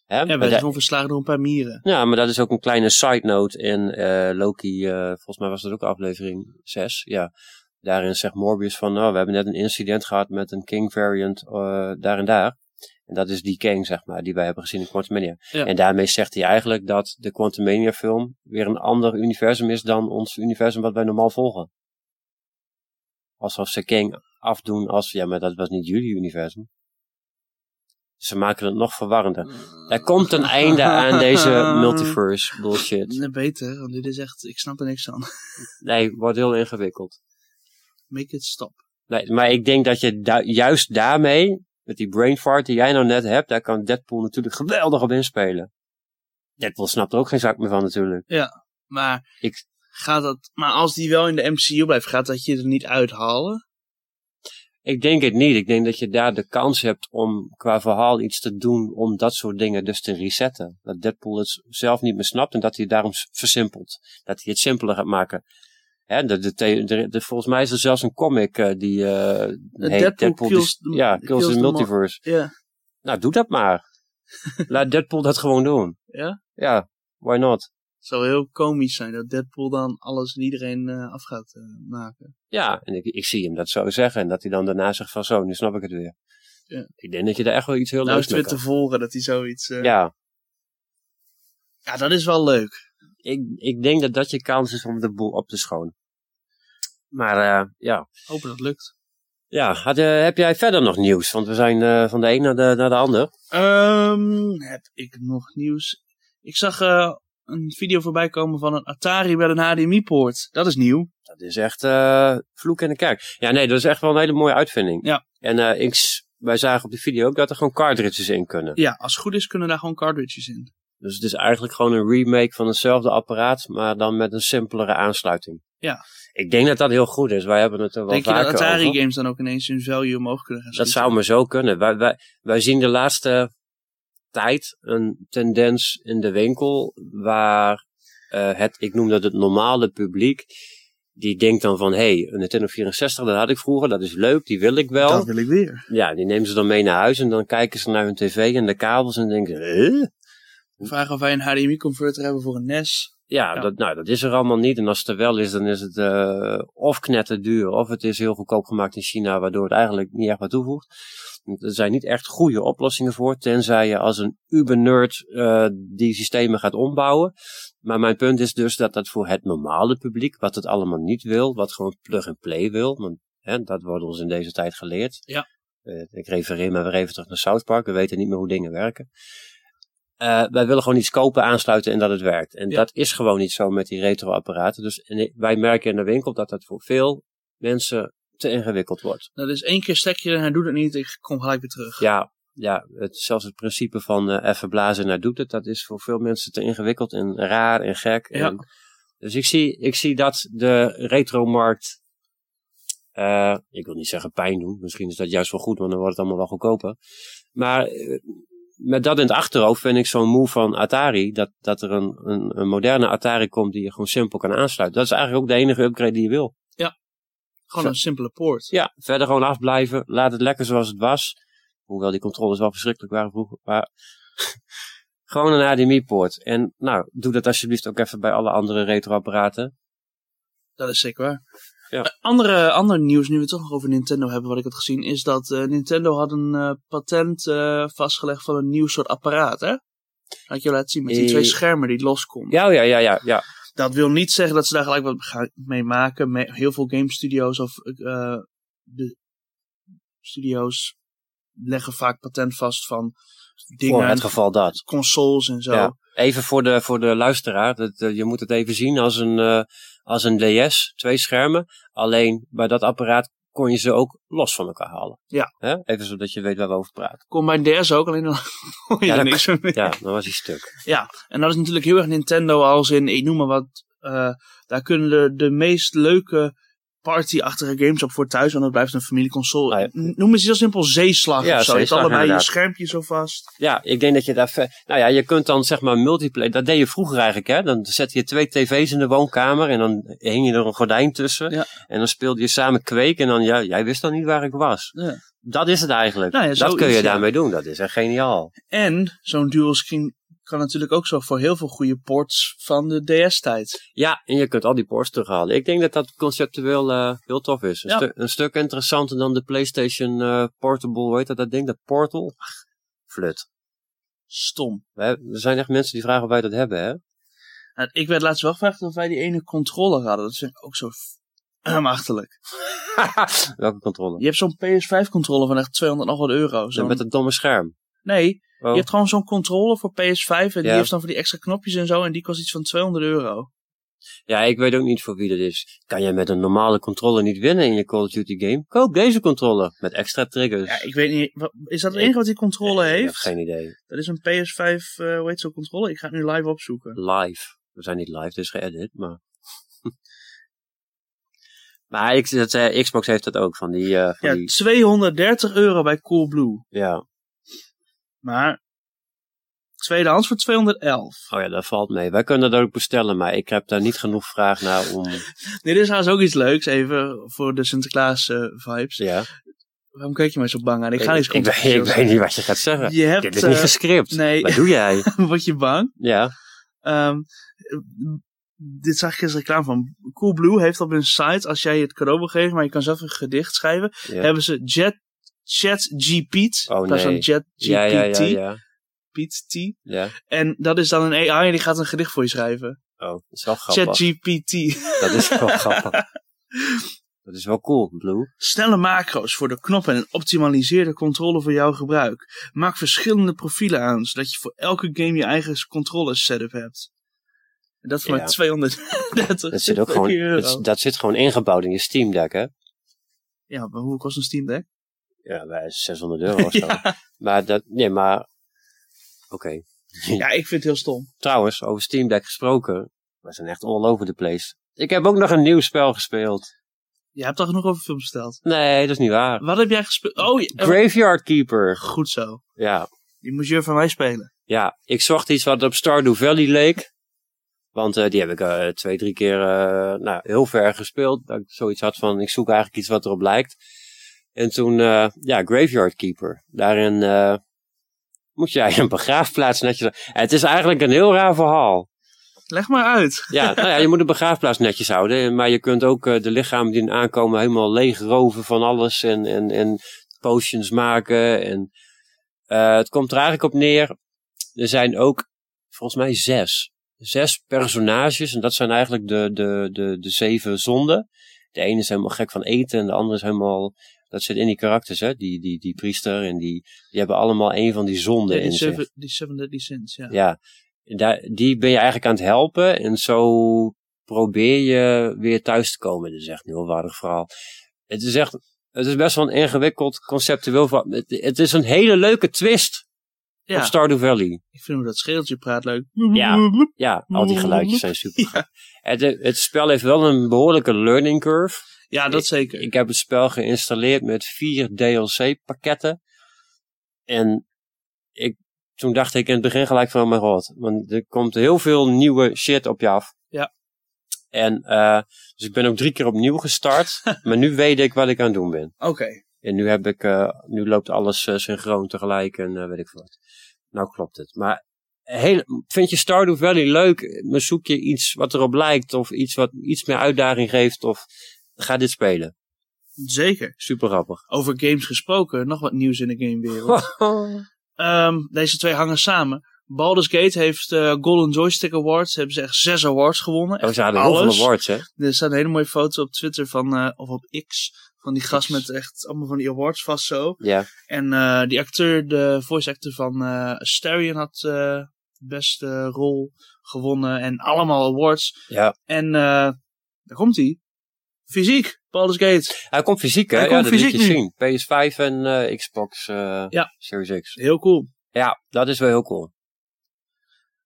Hè? ja, werd da- gewoon verslagen door een paar mieren. Ja, maar dat is ook een kleine side note in eh, Loki. eh, volgens mij was dat ook aflevering 6. Ja. Daarin zegt Morbius van, nou, we hebben net een incident gehad met een King variant eh, daar en daar. En dat is die King, zeg maar, die wij hebben gezien in Quantumania. Ja. En daarmee zegt hij eigenlijk dat de Quantumania film weer een ander universum is dan ons universum wat wij normaal volgen. Alsof ze King afdoen als, ja, maar dat was niet jullie universum. Ze maken het nog verwarrender. Er komt een einde aan deze multiverse bullshit. Nee, beter, want dit is echt, ik snap er niks van. Nee, wordt heel ingewikkeld. Make it stop. Nee, maar ik denk dat je da- juist daarmee, met die brain fart die jij nou net hebt, daar kan Deadpool natuurlijk geweldig op inspelen. Deadpool snapt er ook geen zak meer van natuurlijk. Maar, Ik- gaat dat, maar als die wel in de MCU blijft, gaat dat je er niet uithalen? Ik denk het niet. Ik denk dat je daar de kans hebt om qua verhaal iets te doen om dat soort dingen dus te resetten. Dat Deadpool het zelf niet meer snapt en dat hij daarom versimpelt. Dat hij het simpeler gaat maken. Hè, de, de, the- de, de- volgens mij is er zelfs een comic eh, die uh, heet Deadpool kills the- ja, kills, kills the the multiverse. Ja. Nou, doe dat maar. Laat Deadpool dat gewoon doen. Ja? Ja, why not? Het zou heel komisch zijn dat Deadpool dan alles en iedereen eh, af gaat maken. Ja, en ik, ik zie hem dat zo zeggen. En dat hij dan daarna zegt van zo, nu snap ik het weer. Ja. Ik denk dat je daar echt wel iets heel Nou leuks mee kan. te volgen dat hij zoiets... Ja, ja, dat is wel leuk. Ik, ik denk dat dat je kans is om de boel op te schonen. Maar eh, ja, Hopen dat lukt. ja had, eh, heb jij verder nog nieuws? Want we zijn eh, van de een naar de, naar de ander. Ehm, heb ik nog nieuws? Ik zag een video voorbij komen van een Atari met een HDMI-poort. Dat is nieuw. Dat is echt vloek in de kerk. Ja, nee, dat is echt wel een hele mooie uitvinding. Ja. En ik, wij zagen op de video ook dat er gewoon cartridges in kunnen. Ja, als het goed is kunnen daar gewoon cartridges in. Dus het is eigenlijk gewoon een remake van hetzelfde apparaat, maar dan met een simpelere aansluiting. Ja. Ik denk dat dat heel goed is. Wij hebben het er wel Denk je dat vaker over. Atari-games dan ook ineens hun value omhoog kunnen gaan Dat zou maar zo kunnen. Wij, wij, wij zien de laatste tijd een tendens in de winkel waar eh, het, ik noem dat het normale publiek, die denkt dan van, hé, hey, een Nintendo 64, dat had ik vroeger, dat is leuk, die wil ik wel. Dat wil ik weer. Ja, die nemen ze dan mee naar huis en dan kijken ze naar hun tv en de kabels en denken, huh? Vragen of wij een HDMI-converter hebben voor een NES. Ja, Ja. Dat, nou, dat is er allemaal niet. En als het er wel is, dan is het eh of knetterduur, of het is heel goedkoop gemaakt in China, waardoor het eigenlijk niet echt wat toevoegt. Er zijn niet echt goede oplossingen voor, tenzij je als een uber-nerd eh, die systemen gaat ombouwen. Maar mijn punt is dus dat dat voor het normale publiek, wat het allemaal niet wil, wat gewoon plug-and-play wil, want hè, dat wordt ons in deze tijd geleerd. Ja. Eh, ik refereer maar weer even terug naar South Park, we weten niet meer hoe dingen werken. Eh, wij willen gewoon iets kopen, aansluiten en dat het werkt. En Ja. dat is gewoon niet zo met die retro-apparaten. Dus wij merken in de winkel dat dat voor veel mensen te ingewikkeld wordt. Dat is één keer stekje en hij doet het niet. Ik kom gelijk weer terug. Ja, ja het, zelfs het principe van eh, even blazen en hij doet het, dat is voor veel mensen te ingewikkeld en raar en gek. Ja. En, dus ik zie, ik zie dat de retromarkt, eh, ik wil niet zeggen pijn doen, misschien is dat juist wel goed, want dan wordt het allemaal wel goedkoper. Maar met dat in het achterhoofd vind ik zo'n move van Atari, dat, dat er een, een, een moderne Atari komt die je gewoon simpel kan aansluiten. Dat is eigenlijk ook de enige upgrade die je wil. Gewoon een simpele poort. Ja, verder gewoon afblijven. Laat het lekker zoals het was. Hoewel die controles wel verschrikkelijk waren vroeger. Maar gewoon een HDMI-poort. En nou, doe dat alsjeblieft ook even bij alle andere retro-apparaten. Dat is zeker waar. Ja. Andere, ander nieuws, nu we het toch nog over Nintendo hebben, wat ik had gezien, is dat eh, Nintendo had een eh, patent eh, vastgelegd van een nieuw soort apparaat, hè? Had je laten zien met die twee schermen die loskomen. Ja, ja, ja, ja. ja. Dat wil niet zeggen dat ze daar gelijk wat gaan mee maken. Heel veel game studios of de studio's leggen vaak patent vast van Voor dingen, het geval dat. consoles en zo. Ja. Even voor de, voor de luisteraar. Dat, eh, je moet het even zien als een, eh, als een DS. Twee schermen. Alleen bij dat apparaat kon je ze ook los van elkaar halen. Ja. Hè? Even zodat je weet waar we over praten. Kon bij een DS ook, alleen dan hoor je Ja, niks van meer. Ja, dan was hij stuk. Ja, en dat is natuurlijk heel erg Nintendo als in, ik noem maar wat, eh, daar kunnen de, de meest leuke partyachtige games op voor thuis, want dat blijft een familieconsole. Ah, ja. Noem eens heel simpel zeeslag Ja, of zo. Je zeeslag, allebei je inderdaad. schermpje zo vast. Ja, ik denk dat je daar... Nou ja, je kunt dan zeg maar multiplayer... Dat deed je vroeger eigenlijk, hè. Dan zette je twee tv's in de woonkamer en dan hing je er een gordijn tussen. Ja. En dan speelde je samen kweek en dan... Ja, jij wist dan niet waar ik was. Ja. Dat is het eigenlijk. Nou dat kun je daarmee doen. Dat is echt geniaal. En zo'n dual screen kan natuurlijk ook zo voor heel veel goede ports van de DS-tijd. Ja, en je kunt al die ports terughalen. Ik denk dat dat conceptueel eh, heel tof is. Een, Ja. stu- een stuk interessanter dan de PlayStation eh, Portable, hoe heet dat, dat ding? Dat Portal? Ach, flut. Stom. Wij- Er zijn echt mensen die vragen of wij dat hebben, hè? Nou, ik werd laatst wel gevraagd of wij die ene controller hadden. Dat vind ik ook zo achterlijk. Welke controle? Je hebt zo'n PS5-controller van echt 200 nog wat euro. Zo'n- Met het domme scherm. Nee, Oh. Je hebt gewoon zo'n controller voor PS5 en die heeft dan voor die extra knopjes en zo en die kost iets van 200 euro. Ja, ik weet ook niet voor wie dat is. Kan je met een normale controller niet winnen in je Call of Duty game? Koop deze controller met extra triggers. Ja, ik weet niet, is dat het enige wat die controller Nee, Ik heb heeft? geen idee. Dat is een PS5, eh hoe heet zo'n controller? Ik ga het nu live opzoeken. Live. We zijn niet live, dus geëdit, maar... maar eh, Xbox heeft dat ook, van die... eh, van Ja, die 230 euro bij Coolblue. ja. Maar tweedehands voor 211. Oh ja, dat valt mee. Wij kunnen dat ook bestellen, maar ik heb daar niet genoeg vraag naar om... Dit is trouwens ook iets leuks, even voor de Sinterklaas eh, vibes. Ja. Waarom kijk je mij zo bang aan? Ik ga ik, eens ik, weet, ik weet niet wat je gaat zeggen. Je hebt, Dit is niet eh, gescript. nee. Wat doe jij? Word je bang? Ja. Ehm, dit zag ik eens reclame van. Coolblue heeft op hun site, als jij het cadeau wil geven, maar je kan zelf een gedicht schrijven, ja. hebben ze Jet, Chat GPT. Oh, in plaats van nee. Jet GPT. ja, ja, ja, ja. En dat is dan een AI en die gaat een gedicht voor je schrijven. Oh, dat is wel grappig. Chat GPT. Dat is wel grappig. Dat is wel cool, Blue. Snelle macro's voor de knoppen en een optimaliseerde controle voor jouw gebruik. Maak verschillende profielen aan, zodat je voor elke game je eigen controle setup hebt. En dat Ja. maar 230 Dat zit ook gewoon, dat, dat zit gewoon ingebouwd in je Steam Deck, hè? Ja, maar hoe kost een Steam Deck? Ja, bij 600 euro of zo. Maar dat, nee, maar, oké. Ja, ik vind het heel stom. Trouwens, over Steam Deck gesproken. We zijn echt all over the place. Ik heb ook nog een nieuw spel gespeeld. Je hebt al genoeg over film besteld. Nee, dat is niet waar. Wat heb jij gespeeld? Oh, ja, Graveyard Keeper. goed zo. Ja. Die moest je van mij spelen. Ja, ik zocht iets wat op Stardew Valley leek. Want eh, die heb ik eh, twee, drie keer eh, nou, heel ver gespeeld. Dat ik zoiets had van, ik zoek eigenlijk iets wat erop lijkt. En toen, eh, ja, Graveyard Keeper. Daarin eh, moet jij een begraafplaats netjes... Het is eigenlijk een heel raar verhaal. Leg maar uit. Ja, nou ja, je moet een begraafplaats netjes houden. Maar je kunt ook eh, de lichamen die aankomen helemaal leeg roven van alles. En, en, en potions maken. En het komt er eigenlijk op neer. Er zijn ook volgens mij zes. Zes personages. En dat zijn eigenlijk de, de, de, de zeven zonden. De ene is helemaal gek van eten. En de andere is helemaal... Dat zit in die karakters, hè. Die, die, die priester. En die, die hebben allemaal een van die zonden Ja, die, in zich. seven, die Seven Deadly Sins, ja. Ja, daar, die ben je eigenlijk aan het helpen. En zo probeer je weer thuis te komen. Dat is echt een heel waardig verhaal. Het is echt, het is best wel een ingewikkeld conceptueel verhaal. Het, het is een hele leuke twist Ja, op Stardew Valley. ik vind hoe dat scheeltje praat leuk. Ja. Ja, al die geluidjes zijn super. Het, het spel heeft wel een behoorlijke learning curve. Ja, dat zeker. Ik heb het spel geïnstalleerd met vier DLC-pakketten. En ik, toen dacht ik in het begin gelijk van, oh mijn god. Want er komt heel veel nieuwe shit op je af. Ja. En, eh, dus ik ben ook drie keer opnieuw gestart. maar nu weet ik wat ik aan het doen ben. Oké. En nu heb ik, eh, nu loopt alles eh, synchroon tegelijk en eh, weet ik wat. Nou klopt het. Maar heel, vind je Stardew Valley leuk? Maar zoek je iets wat erop lijkt of iets wat iets meer uitdaging geeft of ga dit spelen. Zeker. Super grappig. Over games gesproken, nog wat nieuws in de gamewereld. Ehm, deze twee hangen samen. Baldur's Gate heeft Golden Joystick Awards. Hebben ze echt zes awards gewonnen. Oh, ze hadden heel veel awards, hè? Er staat een hele mooie foto op Twitter van, of op X. Van die gast met echt allemaal van die awards vast zo. Ja. En eh, die acteur, de voice actor van eh Asterion had eh, de beste rol gewonnen. En allemaal awards. ja. En daar komt hij. Fysiek, Baldur's Gate. Hij komt fysiek, hè? Hij ja, komt dat liet fysiek je nu. zien. PS5 en Xbox Ja. Series X. Heel cool. Ja, dat is wel heel cool.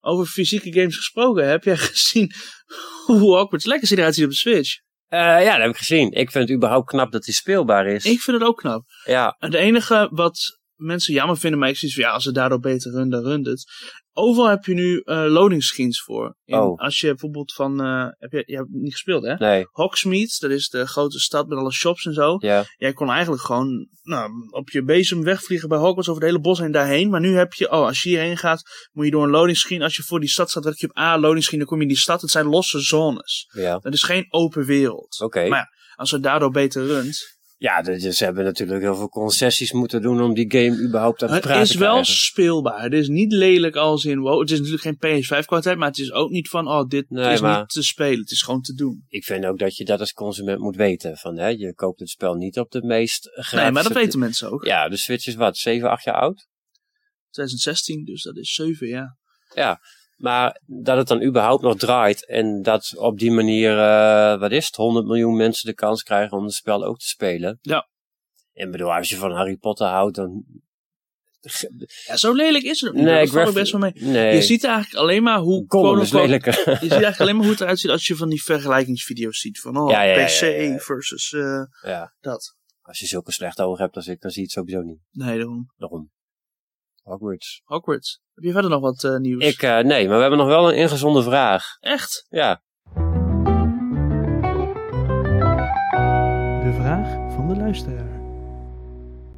Over fysieke games gesproken, heb jij gezien hoe Hogwarts Legacy eruit ziet op de Switch? Eh, ja, dat heb ik gezien. Ik vind het überhaupt knap dat hij speelbaar is. Ik vind het ook knap. Ja, Het enige wat mensen jammer vinden, maar ik zie van ja, als ze daardoor beter runnen, dan runt het. Overal heb je nu eh loading screens voor. In, Oh. Als je bijvoorbeeld van, eh, heb je, je hebt niet gespeeld hè? nee. Hogsmeade, dat is de grote stad met alle shops en zo. Ja, Jij kon eigenlijk gewoon nou, op je bezem wegvliegen bij Hogwarts over het hele bos heen daarheen. Maar nu heb je, oh, als je hierheen gaat, moet je door een loading screen. Als je voor die stad staat, druk je op A, loading screen, dan kom je in die stad. Het zijn losse zones. ja. Dat is geen open wereld. Oké. Maar ja, als het daardoor beter runt. Ja, dus ze hebben natuurlijk heel veel concessies moeten doen om die game überhaupt aan het Het praten is te wel krijgen. speelbaar. Het is niet lelijk als in, wow, het is natuurlijk geen PS5 kwaliteit, maar het is ook niet van, oh, dit Nee, is maar- niet te spelen. Het is gewoon te doen. Ik vind ook dat je dat als consument moet weten. Van, hè, je koopt het spel niet op de meest grafische... Nee, maar dat weten mensen ook. Ja, de Switch is wat, 7, 8 jaar oud? 2016, dus dat is 7 jaar. Ja, maar dat het dan überhaupt nog draait en dat op die manier, eh, wat is het, 100 miljoen mensen de kans krijgen om het spel ook te spelen. Ja. En bedoel, als je van Harry Potter houdt, dan... Ja, zo lelijk is het ook niet. Nee, ik werd- best wel mee. Nee, Je ziet eigenlijk alleen maar hoe... Gollum is lelijker. Je ziet eigenlijk alleen maar hoe het eruit ziet als je van die vergelijkingsvideo's ziet. Van, oh, Ja, ja, ja, PC ja, versus eh, ja, dat. als je zulke slechte ogen hebt als ik, dan zie je het sowieso niet. Nee, daarom. Daarom. Hogwarts. Hogwarts. Heb je verder nog wat eh, nieuws? Ik, eh, nee, maar we hebben nog wel een ingezonde vraag. Echt? Ja, De vraag van de luisteraar.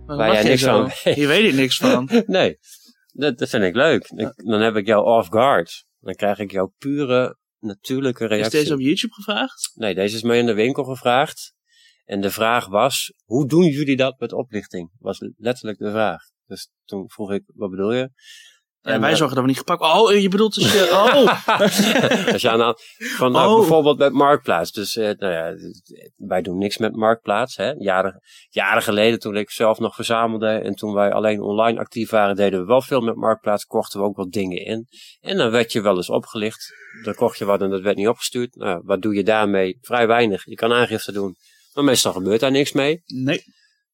Waar jij je niks zo? van weet. Hier weet ik niks van. nee. Dat, dat vind ik leuk. Ik- dan heb ik jou off guard. Dan krijg ik jouw pure, natuurlijke Is reactie. deze op YouTube gevraagd? Nee, deze is mij in de winkel gevraagd. En de vraag was, hoe doen jullie dat met oplichting? Was letterlijk de vraag. Dus toen vroeg ik, wat bedoel je? En wij eh, zorgen dat we niet gepakt Oh, je bedoelt dus... oh! Als je aan, van nou, Oh. bijvoorbeeld met Marktplaats. Dus eh, nou ja, wij doen niks met Marktplaats. Hè. Jaren, jaren geleden toen ik zelf nog verzamelde en toen wij alleen online actief waren, deden we wel veel met Marktplaats. Kochten we ook wat dingen in. En dan werd je wel eens opgelicht. Dan kocht je wat en dat werd niet opgestuurd. Nou, wat doe je daarmee? Vrij weinig. Je kan aangifte doen. Maar meestal gebeurt daar niks mee. Nee.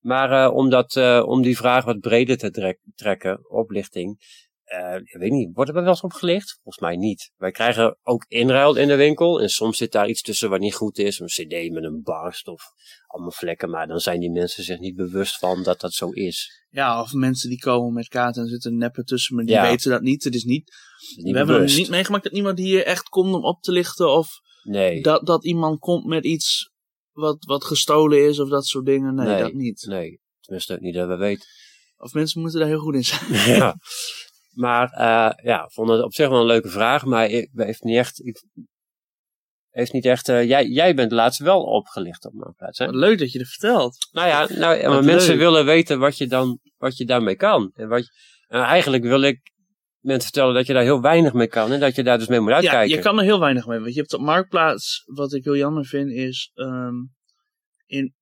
Maar eh, om, dat, eh, om die vraag wat breder te trek- trekken, oplichting. eh, ik weet niet, worden we wel eens opgelicht? Volgens mij niet. Wij krijgen ook inruil in de winkel. En soms zit daar iets tussen wat niet goed is. Een cd met een barst of allemaal vlekken. Maar dan zijn die mensen zich niet bewust van dat dat zo is. Ja, of mensen die komen met kaarten en zitten neppen tussen, maar die Ja. weten dat niet. Het is niet, Dat is niet we hebben bewust. niet meegemaakt dat iemand hier echt komt om op te lichten. Of Nee, dat, dat iemand komt met iets wat, wat gestolen is of dat soort dingen. Nee, Nee. dat niet. nee. Tenminste, niet dat we weten. Of mensen moeten daar heel goed in zijn. ja. Maar eh, ja, ik vond het op zich wel een leuke vraag. Maar ik, heeft niet echt... Ik, heeft niet echt eh, jij, jij bent laatst wel opgelicht op Marktplaats, hè? Wat leuk dat je dat vertelt. Nou ja, nou, maar mensen leuk. willen weten wat je, dan, wat je daarmee kan. En wat, je- en eigenlijk wil ik mensen vertellen dat je daar heel weinig mee kan. En dat je daar dus mee moet Ja, uitkijken. je kan er heel weinig mee. Want je hebt op Marktplaats, wat ik heel jammer vind, is ehm, in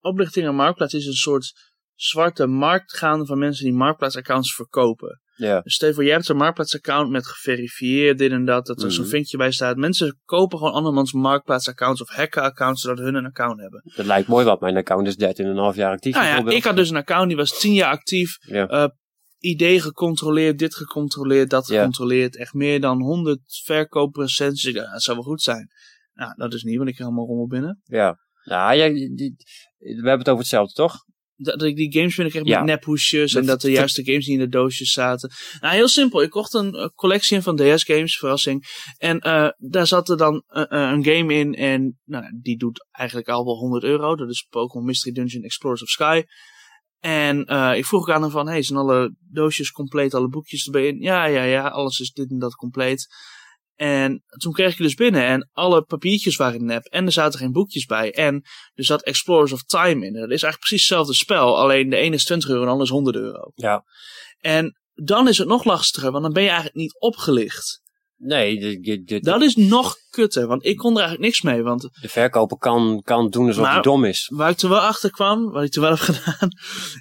oplichting en Marktplaats is een soort zwarte markt gaande van mensen die Marktplaats-accounts verkopen. Ja, Dus stel je voor, jij hebt een Marktplaats-account met geverifieerd dit en dat, dat er zo'n Mhm. vinkje bij staat. Mensen kopen gewoon andermans Marktplaats-accounts of hacken-accounts zodat hun een account hebben. dat lijkt mooi wat. Mijn account is 13,5 jaar actief. Nou ja, ik had dus een account die was 10 jaar actief. Ja. ID gecontroleerd, dit gecontroleerd, dat Ja. gecontroleerd. Echt meer dan 100 verkoopprocent. Dus ik dacht, dat zou wel goed zijn. Nou, dat is niet, want ik krijg allemaal rommel binnen. ja. Nou, jij, die- we hebben het over hetzelfde, toch? Dat, ik die games vind ik echt Ja. met nephoesjes en Dat- de juiste games niet in de doosjes zaten. Nou, heel simpel. Ik kocht een eh, collectie in van DS games, verrassing. En eh, daar zat er dan eh, een game in en nou, die doet eigenlijk al wel 100 euro. Dat is Pokémon Mystery Dungeon Explorers of Sky. En eh, ik vroeg aan hem van, hey, zijn alle doosjes compleet, alle boekjes erbij in? Ja, ja, ja, alles is dit en dat compleet. En toen kreeg ik dus binnen en alle papiertjes waren nep en er zaten geen boekjes bij. En er zat Explorers of Time in. Dat is eigenlijk precies hetzelfde spel, alleen de ene is 20 euro en de andere is 100 euro. Ja. En dan is het nog lastiger, want dan ben je eigenlijk niet opgelicht. Nee, de, de, de, Dat is nog kutter, want ik kon er eigenlijk niks mee. Want de verkoper kan, kan doen alsof hij dom is. waar ik toen wel achter kwam, wat ik toen wel heb gedaan,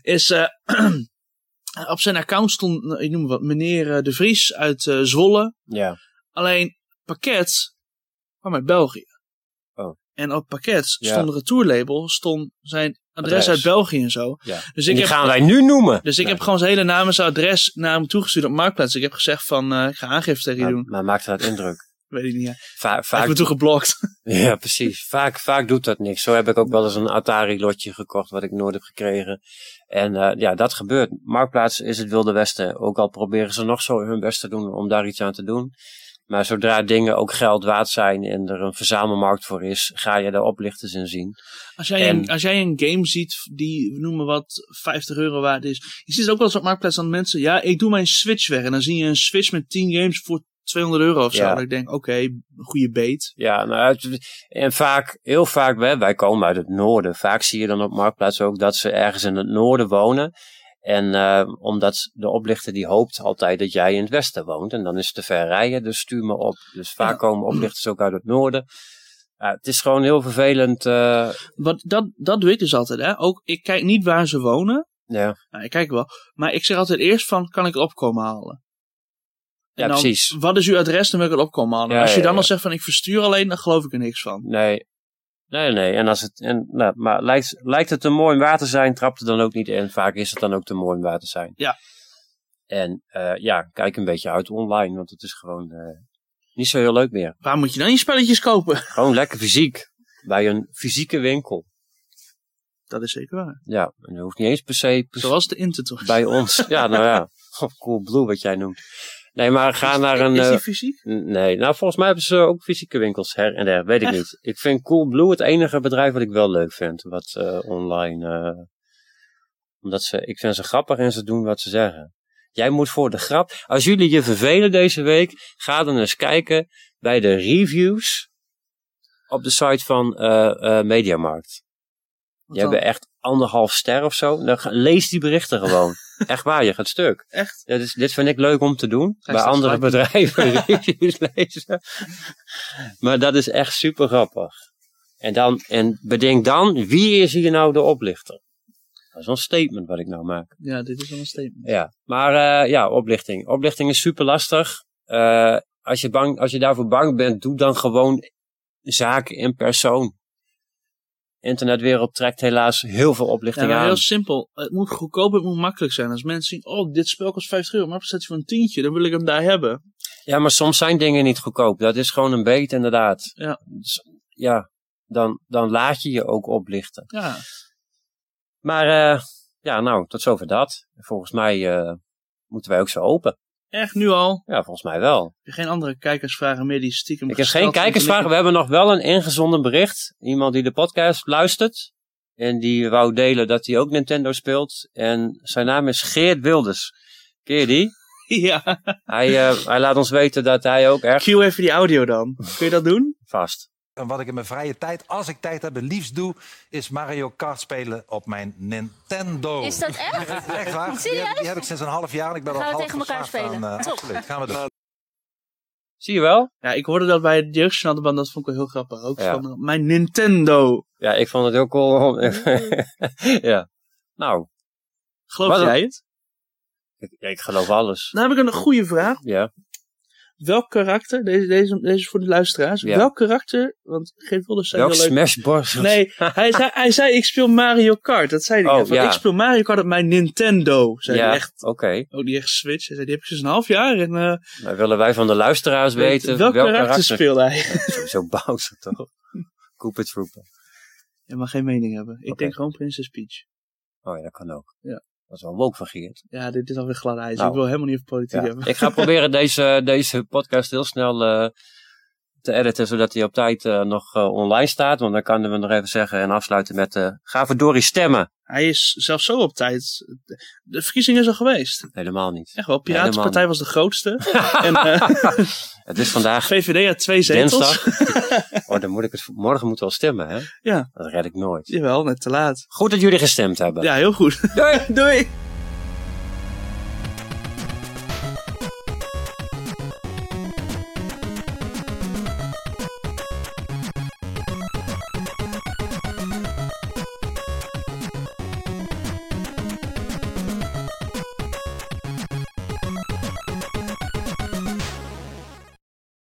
is eh, op zijn account stond, nou, ik noem wat, meneer eh, De Vries uit eh, Zwolle. Ja. Alleen pakket kwam uit België. Oh. En op pakket Ja. stond een retourlabel, stond zijn adres, uit België en zo. ja. Dus ik die heb, gaan wij nu noemen. dus ik Nee. heb gewoon zijn hele naam en zijn adres naar hem toegestuurd op Marktplaats. Ik heb gezegd van, eh, ik ga aangifte tegen je doen. maar maakt dat indruk? Weet ik niet. Ja. Va Hij vaak, me toen geblokt. Ja, precies. Vaak, vaak doet dat niks. Zo heb ik ook wel eens een Atari-lotje gekocht wat ik nooit heb gekregen. En eh, ja, dat gebeurt. Marktplaats is het Wilde Westen. Ook al proberen ze nog zo hun best te doen om daar iets aan te doen. Maar zodra dingen ook geld waard zijn en er een verzamelmarkt voor is, ga je de oplichters in zien. Als jij, En- een, als jij een game ziet die, we noemen wat, 50 euro waard is. Je ziet het ook wel eens op Marktplaats aan mensen. Ja, ik doe mijn Switch weg. En dan zie je een Switch met 10 games voor 200 euro of zo. Ja. Dat ik denk, oké, goede beet. Ja, nou, en vaak, heel vaak, wij, wij komen uit het noorden. Vaak zie je dan op Marktplaats ook dat ze ergens in het noorden wonen. En eh, omdat de oplichter die hoopt altijd dat jij in het westen woont. En dan is het te ver rijden, dus stuur me op. Dus vaak komen oplichters ook uit het noorden. Het is gewoon heel vervelend. Wat, dat, dat doe ik dus altijd. Hè? Ook, ik kijk niet waar ze wonen. ja, Nou, ik kijk wel. Maar ik zeg altijd eerst van, kan ik het opkomen halen? En ja dan, precies. Wat is uw adres? Dan wil ik het opkomen halen. Ja, Als je ja, dan ja. al zegt van, ik verstuur alleen, dan geloof ik er niks van. Nee. Nee, nee. En als het, en, nou, maar lijkt, lijkt het te mooi te zijn, trapt het dan ook niet in. Vaak is het dan ook te mooi te zijn. Ja. En eh, ja, kijk een beetje uit online, want het is gewoon eh, niet zo heel leuk meer. Waar moet je dan je spelletjes kopen? Gewoon lekker fysiek. Bij een fysieke winkel. Dat is zeker waar. Ja, en dat hoeft niet eens per se per- Zoals de Intertour. bij ons. Ja, nou ja. Cool blue wat jij noemt. Nee, maar ga naar een... Is eh, die fysiek? Nee, nou volgens mij hebben ze ook fysieke winkels her en der, weet ik niet. Ik vind Coolblue het enige bedrijf wat ik wel leuk vind, wat eh, online, eh, omdat ze, ik vind ze grappig en ze doen wat ze zeggen. Jij moet voor de grap, als jullie je vervelen deze week, ga dan eens kijken bij de reviews op de site van eh eh Mediamarkt. Die hebben echt anderhalf ster of zo. Dan lees die berichten gewoon. echt waar, je gaat stuk. Echt? Ja, dit vind ik leuk om te doen. Bij andere bedrijven reviews lezen. Maar dat is echt super grappig. En, dan, en bedenk dan, wie is hier nou de oplichter? Dat is wel een statement wat ik nou maak. Ja, dit is wel een statement. Ja, maar eh, ja, oplichting. Oplichting is super lastig. Eh, als, je bang, als je daarvoor bang bent, doe dan gewoon zaken in persoon. Internetwereld trekt helaas heel veel Ja, oplichting maar aan. heel simpel. Het moet goedkoop, het moet makkelijk zijn. Als mensen zien, oh, dit spel kost 50 euro, maar staat hij voor een tientje, dan wil ik hem daar hebben. Ja, maar soms zijn dingen niet goedkoop. Dat is gewoon een beet, inderdaad. Ja. Dus, ja, dan, dan laat je je ook oplichten. Ja, Maar eh, ja, nou, tot zover dat. Volgens mij eh, moeten wij ook zo open. Echt nu al. Ja, volgens mij wel. Heb je geen andere kijkersvragen meer die stiekem Ik heb geen kijkersvragen. We hebben nog wel een ingezonden bericht. Iemand die de podcast luistert. En die wou delen dat hij ook Nintendo speelt. En zijn naam is Geert Wilders. Ken je die? Ja, Hij, eh, hij laat ons weten dat hij ook erg cue even die audio dan. Kun je dat doen? vast. En wat ik in mijn vrije tijd, als ik tijd heb, het liefst doe, is Mario Kart spelen op mijn Nintendo. Is dat echt? Echt waar? Die heb, die heb ik sinds een half jaar en ik ben Gaan al we half tegen elkaar spelen? aan, eh, Top. absoluut, gaan we doen. Zie je wel? Ja, ik hoorde dat bij het jeugdjournaal, dat vond ik wel heel grappig. Ook Ja. van uh, mijn Nintendo. Ja, ik vond het heel cool. ja. Nou, Geloof jij het? ik, ik geloof alles. Dan heb ik een goede vraag. Ja. Welk karakter, deze, deze, deze is voor de luisteraars. Ja. Welk karakter, want Geert Wilders zei Welk heel leuk. Smash Bros? Nee, hij zei, hij zei ik speel Mario Kart. Dat zei hij. Oh, ja. Ik speel Mario Kart op mijn Nintendo. Zei ja, hij echt. oké. Ook niet echt Switch. Hij zei, die heb ik sinds een half jaar. En uh, Maar willen wij van de luisteraars weten welk, welk karakter, karakter... speelde hij? Sowieso Bowser toch? Koopa Trooper. Je mag geen mening hebben. Ik denk gewoon Princess Peach. Oh ja, dat kan ook. Ja. Dat is wel woke van Geert. Ja, dit is alweer glad ijs. Nou. Ik wil helemaal niet over politiek Ja. hebben. Ik ga proberen deze, deze podcast heel snel eh, te editen, zodat hij op tijd eh, nog eh, online staat. Want dan kunnen we nog even zeggen en afsluiten met uh, ga verdorie stemmen. Hij is zelfs zo op tijd. De verkiezing is al geweest. Helemaal niet. Echt wel. Piratenpartij was de grootste. en Het is vandaag VVD had twee zetels. dinsdag. oh, dan moet ik het morgen moeten wel stemmen, hè? Ja. Dat red ik nooit. Jawel, net te laat. Goed dat jullie gestemd hebben. Ja, heel goed. Doei! Doei!